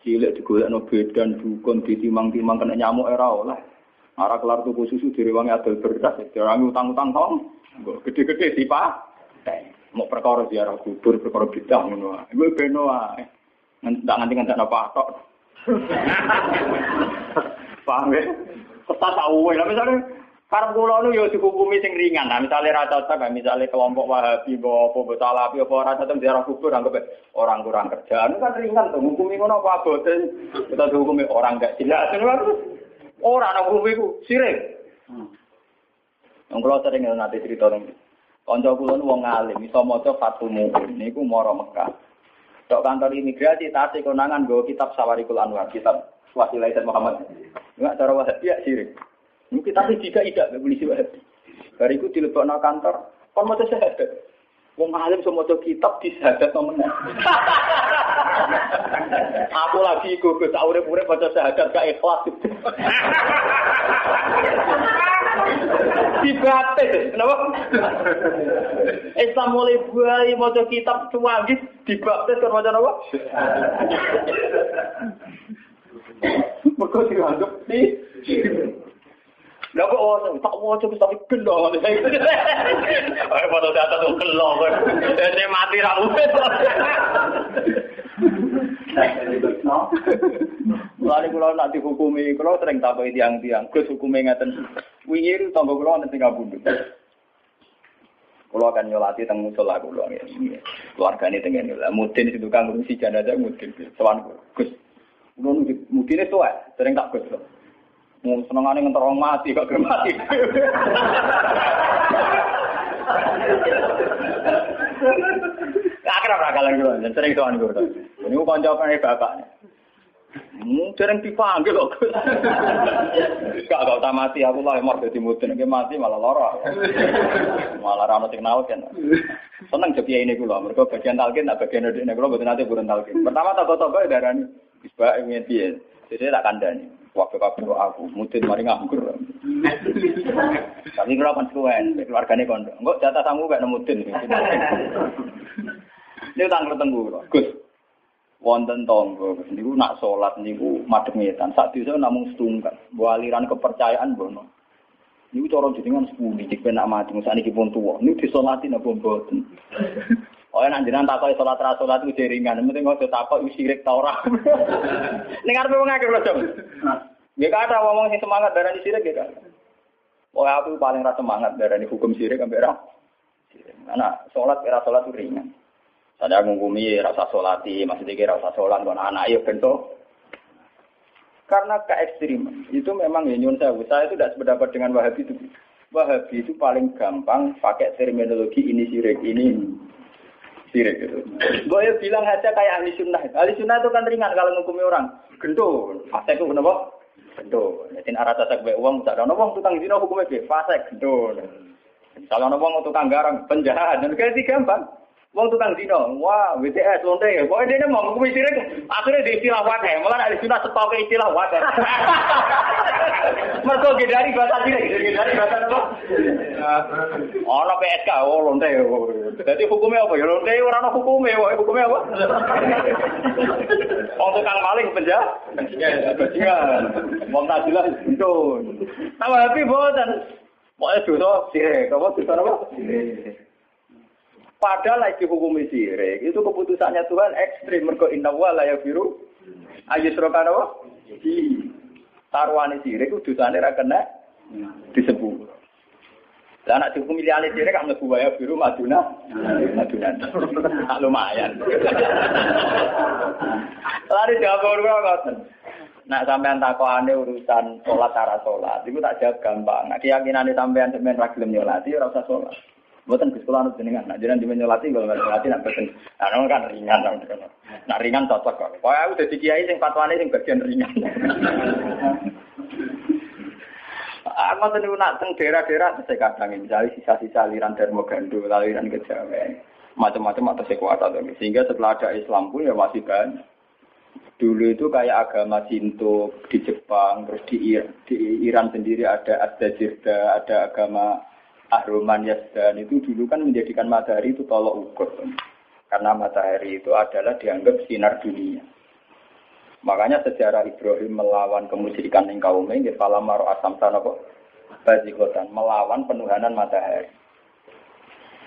Cilik digolek no bedan dukun ditimang timang kena nyamuk era olah Arah kelar tuku susu dari wangi adol beras, dari utang-utang tong, gede-gede sih pak. Mau perkara ziarah kubur, perkara bidang ngono. Ibu beno ae. Nggak nganti nganti apa tok. Paham ya? Ketat tahu lah misalnya Karena kula nu yo dihukumi sing ringan. Nah, misalnya ra cocok, misalnya kelompok Wahabi, apa apa Salafi, apa ora cocok ziarah kubur anggap orang kurang kerjaan kan ringan tuh. Hukumi ngono apa abote. Kita dihukumi orang gak jelas. Ora ana hukum iku sirik. Yang kula sering nanti cerita nang kanca kula nu wong alim iso maca Fathul Mu'in niku mara Mekah. Tok kantor imigrasi tasik konangan go kitab Sawarikul Anwar, kitab Wasilah Muhammad. Enggak cara Wahabi ya sirik. Ini kita sih jika tidak polisi Wahabi. Bariku dilebokno kantor, kon maca syahadat. Wong alim semua kitab di syahadat temen. Aku lagi ke urip-urip baca syahadat gak ikhlas. Dibates, kenapa? Islam mulai buai maca kitab cuwagis dibaptis kan maca apa? Mergo dianggap di lah kok oh, tak waca wis tapi gelo. Ayo foto data tuh gelo. Dene mati ra. Mulane kula nak dihukumi, kula sering takoki tiang-tiang, Gus hukume ngeten. Wingi tangga kula wonten bundut. Kula akan nyolati teng musola kula ngene. Keluargane teng ngene lah. Mudin situ kang ngurusi jenazah mudin. Sowan Gus. Kula mudine tuwa, sering tak Gus. Mau senengane ngentor mati kok mati. Akrab ra kalan kula, sering sowan kula. Niku kanca kene bapaknya. Hmm, sering dipanggil kok. Gak gak tak mati aku lah emor dadi mudin iki mati malah lara. Malah ra ono kan. Seneng jadi ini kula, mergo bagian talkin tak bagian ndekne kula mboten nate burun talkin. Pertama toko-toko darani wis bae piye. Jadi tak kandani. Waktu kabeh aku mudin mari nganggur. Tapi kalau kan suwen, keluargane kondo. Enggak jatah sangu gak nemudin. Ini tanggal tenggu, Gus. Wonten tonggo, niku nak sholat niku madhep ngetan. Sak desa namung setunggal. Mbok aliran kepercayaan bono. Niku cara jenengan sepuluh dik penak mati sak niki pun tuwa. Niku disolati napa mboten. Oh, nek jenengan takoki salat ra salat iku ringan, penting ojo takok iku sirik ta ora. Ning arepe wong akeh lho, Ya kata ngomong sing semangat darani sirik ya kan. Oh aku paling rasa semangat darani hukum sirik sampai ra. Anak sholat era sholat itu ringan. Saya ngukumi rasa sholati, maksudnya kira rasa sholat, kalau anak ya bentuk. Karena ke ekstrim itu memang ya nyun saya, saya itu tidak sependapat dengan Wahabi itu. Wahabi itu paling gampang pakai terminologi ini sirik, ini sirik gitu. Gue ya bilang aja kayak ahli sunnah. Ahli sunnah itu kan ringan kalau ngukumi orang. Gendul, fase itu kenapa? Gendul. Jadi arah tasak baik uang, tak ada uang tukang zina hukumnya fase gendul. Kalau ada uang tukang garang, penjahat, dan kayak gampang. Wong tukang dino, wah WTS lonte ya. Pokoknya dia mau ngukumi sirik, akhirnya di istilah wadah. Malah ada sunnah setok ke istilah wadah. Mereka dari bahasa sirik, dari bahasa apa? Ono PSK, oh lonte. Jadi hukumnya apa ya? Lonte orang ono hukumnya, wah hukumnya apa? Wong tukang maling penjahat, bajingan. Wong tak jelas itu. Tambah happy boten. Pokoknya dosa sirik, apa dosa apa? Sirik. Padahal lagi hukum sirik itu keputusannya Tuhan ekstrim. Mergo inna wa la yafiru ayyusrokan apa? Di taruhane sirik itu dosane ra kena disebut. Lah anak dihukum liyane sirik kan mlebu wa yafiru maduna. Maduna. Tak lumayan. Lari jawab ora ngoten. Nak sampean takokane urusan sholat cara sholat, itu tak jawab gampang. Nak keyakinan sampean sampean ra gelem nyolati ora usah sholat. Buatan Gus Kula jenengan, nah jenengan di nyolati kalau nggak nyolati nak pesen. Nah, kan ringan Nah, ringan cocok kok. Pokoknya aku udah kiai sing fatwane sing bagian ringan. Aku tuh nak teng daerah-daerah saya kadang misalnya sisa-sisa aliran Darmo Gando, aliran Kejawen, macam-macam atau sekuat atau sehingga setelah ada Islam pun ya masih banyak. Dulu itu kayak agama Sinto di Jepang, terus di, di Iran sendiri ada Asdajirda, ada agama Ahruman Yazdan itu dulu kan menjadikan matahari itu tolok ukur. Karena matahari itu adalah dianggap sinar dunia. Makanya sejarah Ibrahim melawan kemusyrikan yang kaum ini, falam maro asam sana kok bazikotan, melawan penuhanan matahari.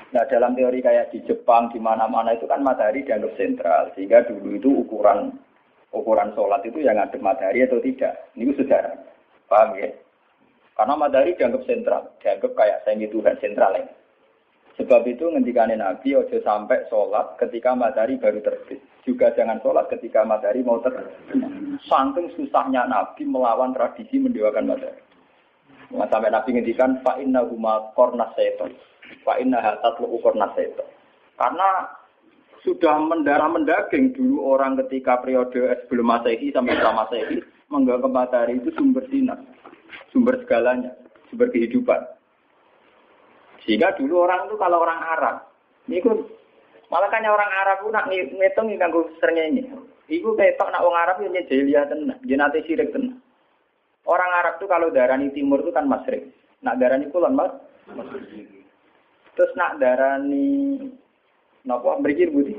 Nah dalam teori kayak di Jepang, di mana-mana itu kan matahari dianggap sentral. Sehingga dulu itu ukuran ukuran sholat itu yang ngadep matahari atau tidak. Ini sejarah. Paham ya? Karena matahari dianggap sentral. Dianggap kayak saya Tuhan sentral ini. Sebab itu ngendikane Nabi ojo sampai sholat ketika matahari baru terbit. Juga jangan sholat ketika matahari mau terbit. Saking susahnya Nabi melawan tradisi mendewakan matahari. Nah, sampai Nabi ngendikan fa inna huma korna seton. Fa inna hatat lu korna seton. Karena sudah mendarah mendaging dulu orang ketika periode sebelum Masehi sampai setelah Masehi menganggap matahari itu sumber sinar, sumber segalanya, sumber kehidupan. Sehingga dulu orang itu kalau orang Arab, ini malah kan orang Arab pun nak ngitung nganggo ini. Iku ketok nak orang Arab yang jahiliyah tenan, jenate sirik tenan. Orang Arab itu kalau darani timur itu kan masrik. Nak darani kulon mas. Terus nak darani napa mriki budi.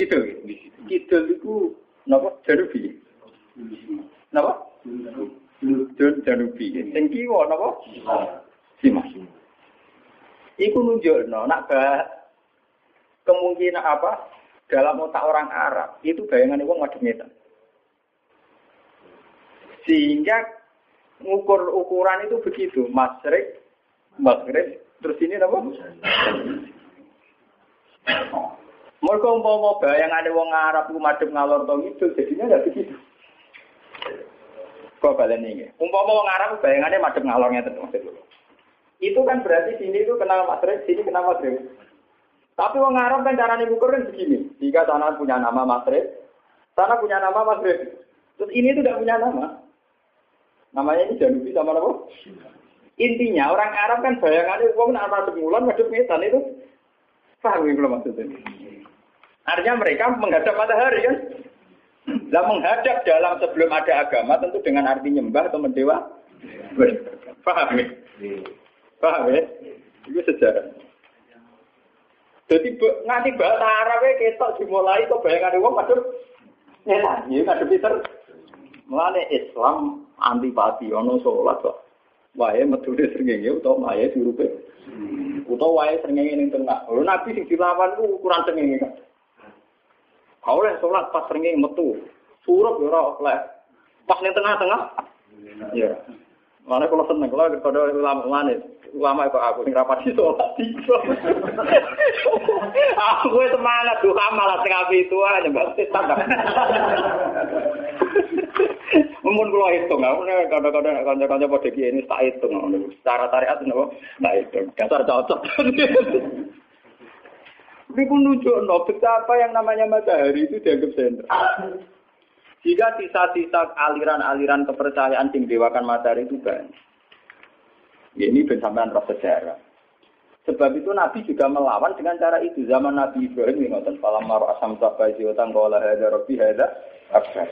Kidul. Kidul itu napa janubi. Napa? Janubi. Sing kiwa napa? Simas. Iku nunjukno nak kemungkinan apa dalam otak orang Arab itu bayangan uang madem ngetan. Sehingga ngukur ukuran itu begitu, masrik, maghrib, terus ini apa? Mereka umpama bayangan wong Arab ku madem ngalor to itu jadinya tidak begitu. Kok balen ini? Umpama wong Arab bayangannya madem ngalor ngeten maksud itu kan berarti sini itu kenal Madrid, sini kenal Madrid. Tapi orang Arab kan cara ngukur kan begini. Jika sana punya nama Madrid, sana punya nama Madrid. Terus ini tidak punya nama. Namanya ini Janubi sama apa? Intinya orang Arab kan bayangannya uang nak masuk bulan metan itu paham ya maksudnya? Artinya mereka menghadap matahari kan? Lah menghadap dalam sebelum ada agama tentu dengan arti nyembah atau mendewa. Paham ya? Paham ya? Itu sejarah. Jadi nganti bahasa Arab ya ketok dimulai kok bayangan uang madhep nyetan, ya madhep pinter. Mulane Islam antipati ono salat kok. Wae metune srengenge utawa wae dirupe. Utawa wae srengenge ning tengah. Lho Nabi sing dilawan ku ukuran srengenge kan. Kau oleh sholat pas srengenge metu. Surup ya ora oleh. Pas ning tengah-tengah. Ya. Mana kalau seneng, kalau kalau ulama ulama ulama kok aku sing rapati sholat tiga. aku semangat tuh malah api itu aja mbak setan. Mumpun kula hitung, aku nek kadang-kadang kanca-kanca padha kiye ini tak hitung. Secara syariat napa? Tak hitung. Dasar cocok. Ini pun nunjuk no, betapa yang namanya matahari itu dianggap sentral. Jika sisa-sisa aliran-aliran kepercayaan sing dewakan matahari itu banyak. Ya, ini bersamaan roh sejarah. Sebab itu Nabi juga melawan dengan cara itu. Zaman Nabi Ibrahim yang ngotot falam maru asam sabai siotang kola hada robi hada.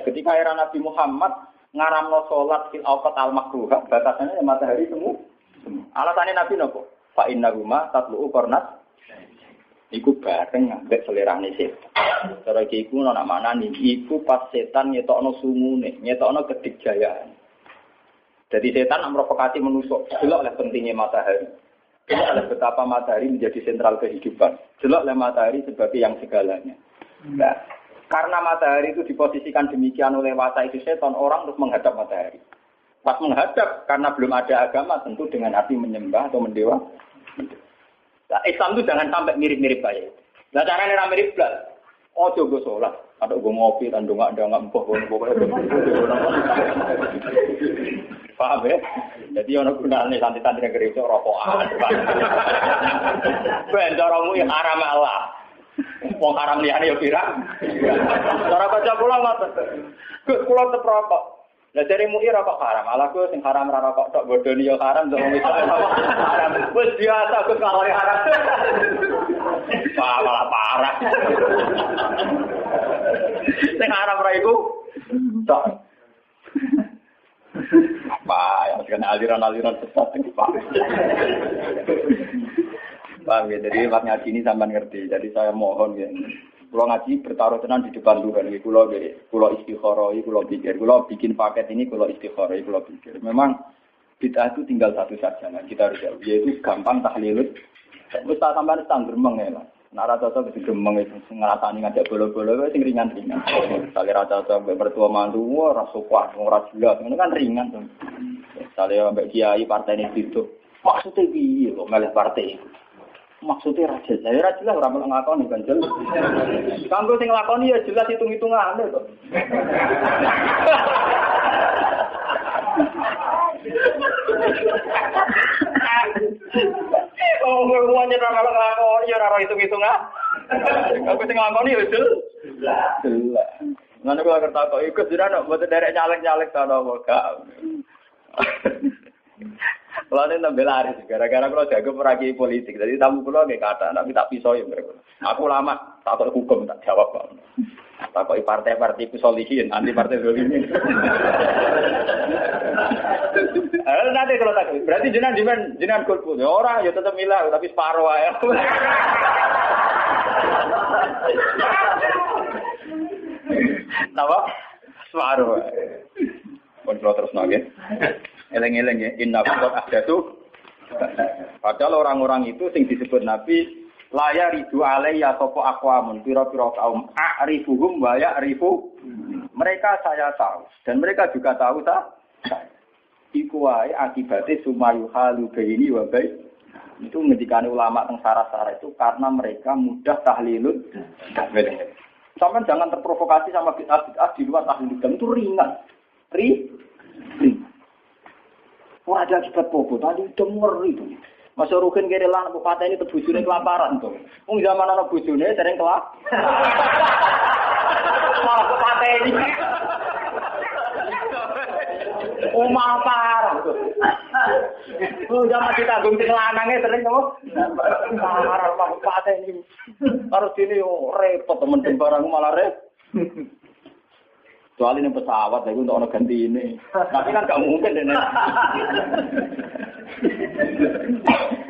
Ketika era Nabi Muhammad ngaramno sholat fil awqat al makruha, batasannya matahari semua. Alasannya Nabi nopo? Fa inna rumah tatlu kornat. Iku bareng ngambek selerane setan. Cara iku nona mana nih? Iku pas setan nyetokno sumune, nyetokno kedikjayaan. Jadi setan memprovokasi menusuk. Jelas oleh pentingnya matahari. Jelas oleh betapa matahari menjadi sentral kehidupan. Jelas oleh matahari sebagai yang segalanya. Nah, karena matahari itu diposisikan demikian oleh wasa itu setan, orang terus menghadap matahari. Pas menghadap, karena belum ada agama, tentu dengan arti menyembah atau mendewa. Nah, Islam itu jangan sampai mirip-mirip kayak itu. Nah, caranya mirip belas. Oh, coba sholat. Ada gue ngopi, dan nggak ada nggak empuk, pokoknya. Paham ya? Jadi ono gunane santri-santri yang gereja rokokan. Ben caramu yang haram Allah. Wong haram liyane ya pirang. Cara baca kula ngoten. Gus kula tetep. Lah dari muir rokok haram, ala gue sing haram ra rokok tok bodoni yo haram to wong itu haram. Wis biasa gue kalau haram. Wah, malah parah. Sing haram ra iku tok. Apa ya dengan aliran-aliran sesat ini Pak. Paham ya, jadi Pak Ngaji ini sampai ngerti. Jadi saya mohon ya, Kulo ngaji bertaruh tenan di depan Tuhan. Kulo kulo istikharah, kulo pikir, kulo bikin paket ini kulo istikharah, kulo pikir. Memang bid'ah itu tinggal satu saja, nah, kita harus jauh. Yaitu gampang tahlilut. Wis tak sampean tang gremeng ya, Mas. Nara cocok wis gremeng itu ngrasani ngajak bolo-bolo wis sing ringan-ringan. Sale ra cocok mbek mertua mantu ora sukuah, ora jelas. Ini kan ringan tuh. Sale mbek kiai partai ini itu. Maksudnya piye kok meleh partai Maksudnya raja saya raja lah orang ngakoni kan jelas. Kanggo sing nglakoni ya jelas hitung-hitungan to. Oh, ngomong nyerah kalau ngelakoni ya ora hitung-hitungan. Aku sing nglakoni ya jelas. Jelas. Nanti kalau kertas kok ikut sudah no, buat derek nyalek-nyalek no, gak. Kalau ini tambah laris, gara-gara kalau jago peragi politik, jadi tamu kulo gak kata, tapi tak pisau ya mereka. Aku lama takut hukum tak jawab kok. Takut partai-partai kusolihin, anti partai zolimin. Eh, nanti kalau tak, berarti jenengan jenengan jenengan. Ya orang ya tetap milah, tapi separuh ya. Napa? Separuh. Pun terus nage. Eleng-eleng ya, inna ada tuh. Padahal orang-orang itu sing disebut Nabi laya ridu ya sopo akwamun piro-piro kaum a'rifuhum wa ya'rifu mereka saya tahu dan mereka juga tahu tak iku wae akibate sumayu halu ini wa itu ngendikan ulama teng sarah-sarah itu karena mereka mudah tahlilun Sampai jangan terprovokasi sama bid'ah di luar tahlilun itu ringan. Ri, ringan. Wah ada akibat popo, tadi udah tuh. Masa rukin kiri lah, bupati ini terbujurnya kelaparan tuh. Ung zaman anak bujurnya sering kelap. Malah bupati ini. Umah parah. Oh zaman kita agung lanangnya sering kamu. Parah pak bupati ini. Harus ini oh, repot temen barang malah repot. Kecuali ini pesawat, ya untuk orang ganti ini. Tapi kan gak mungkin.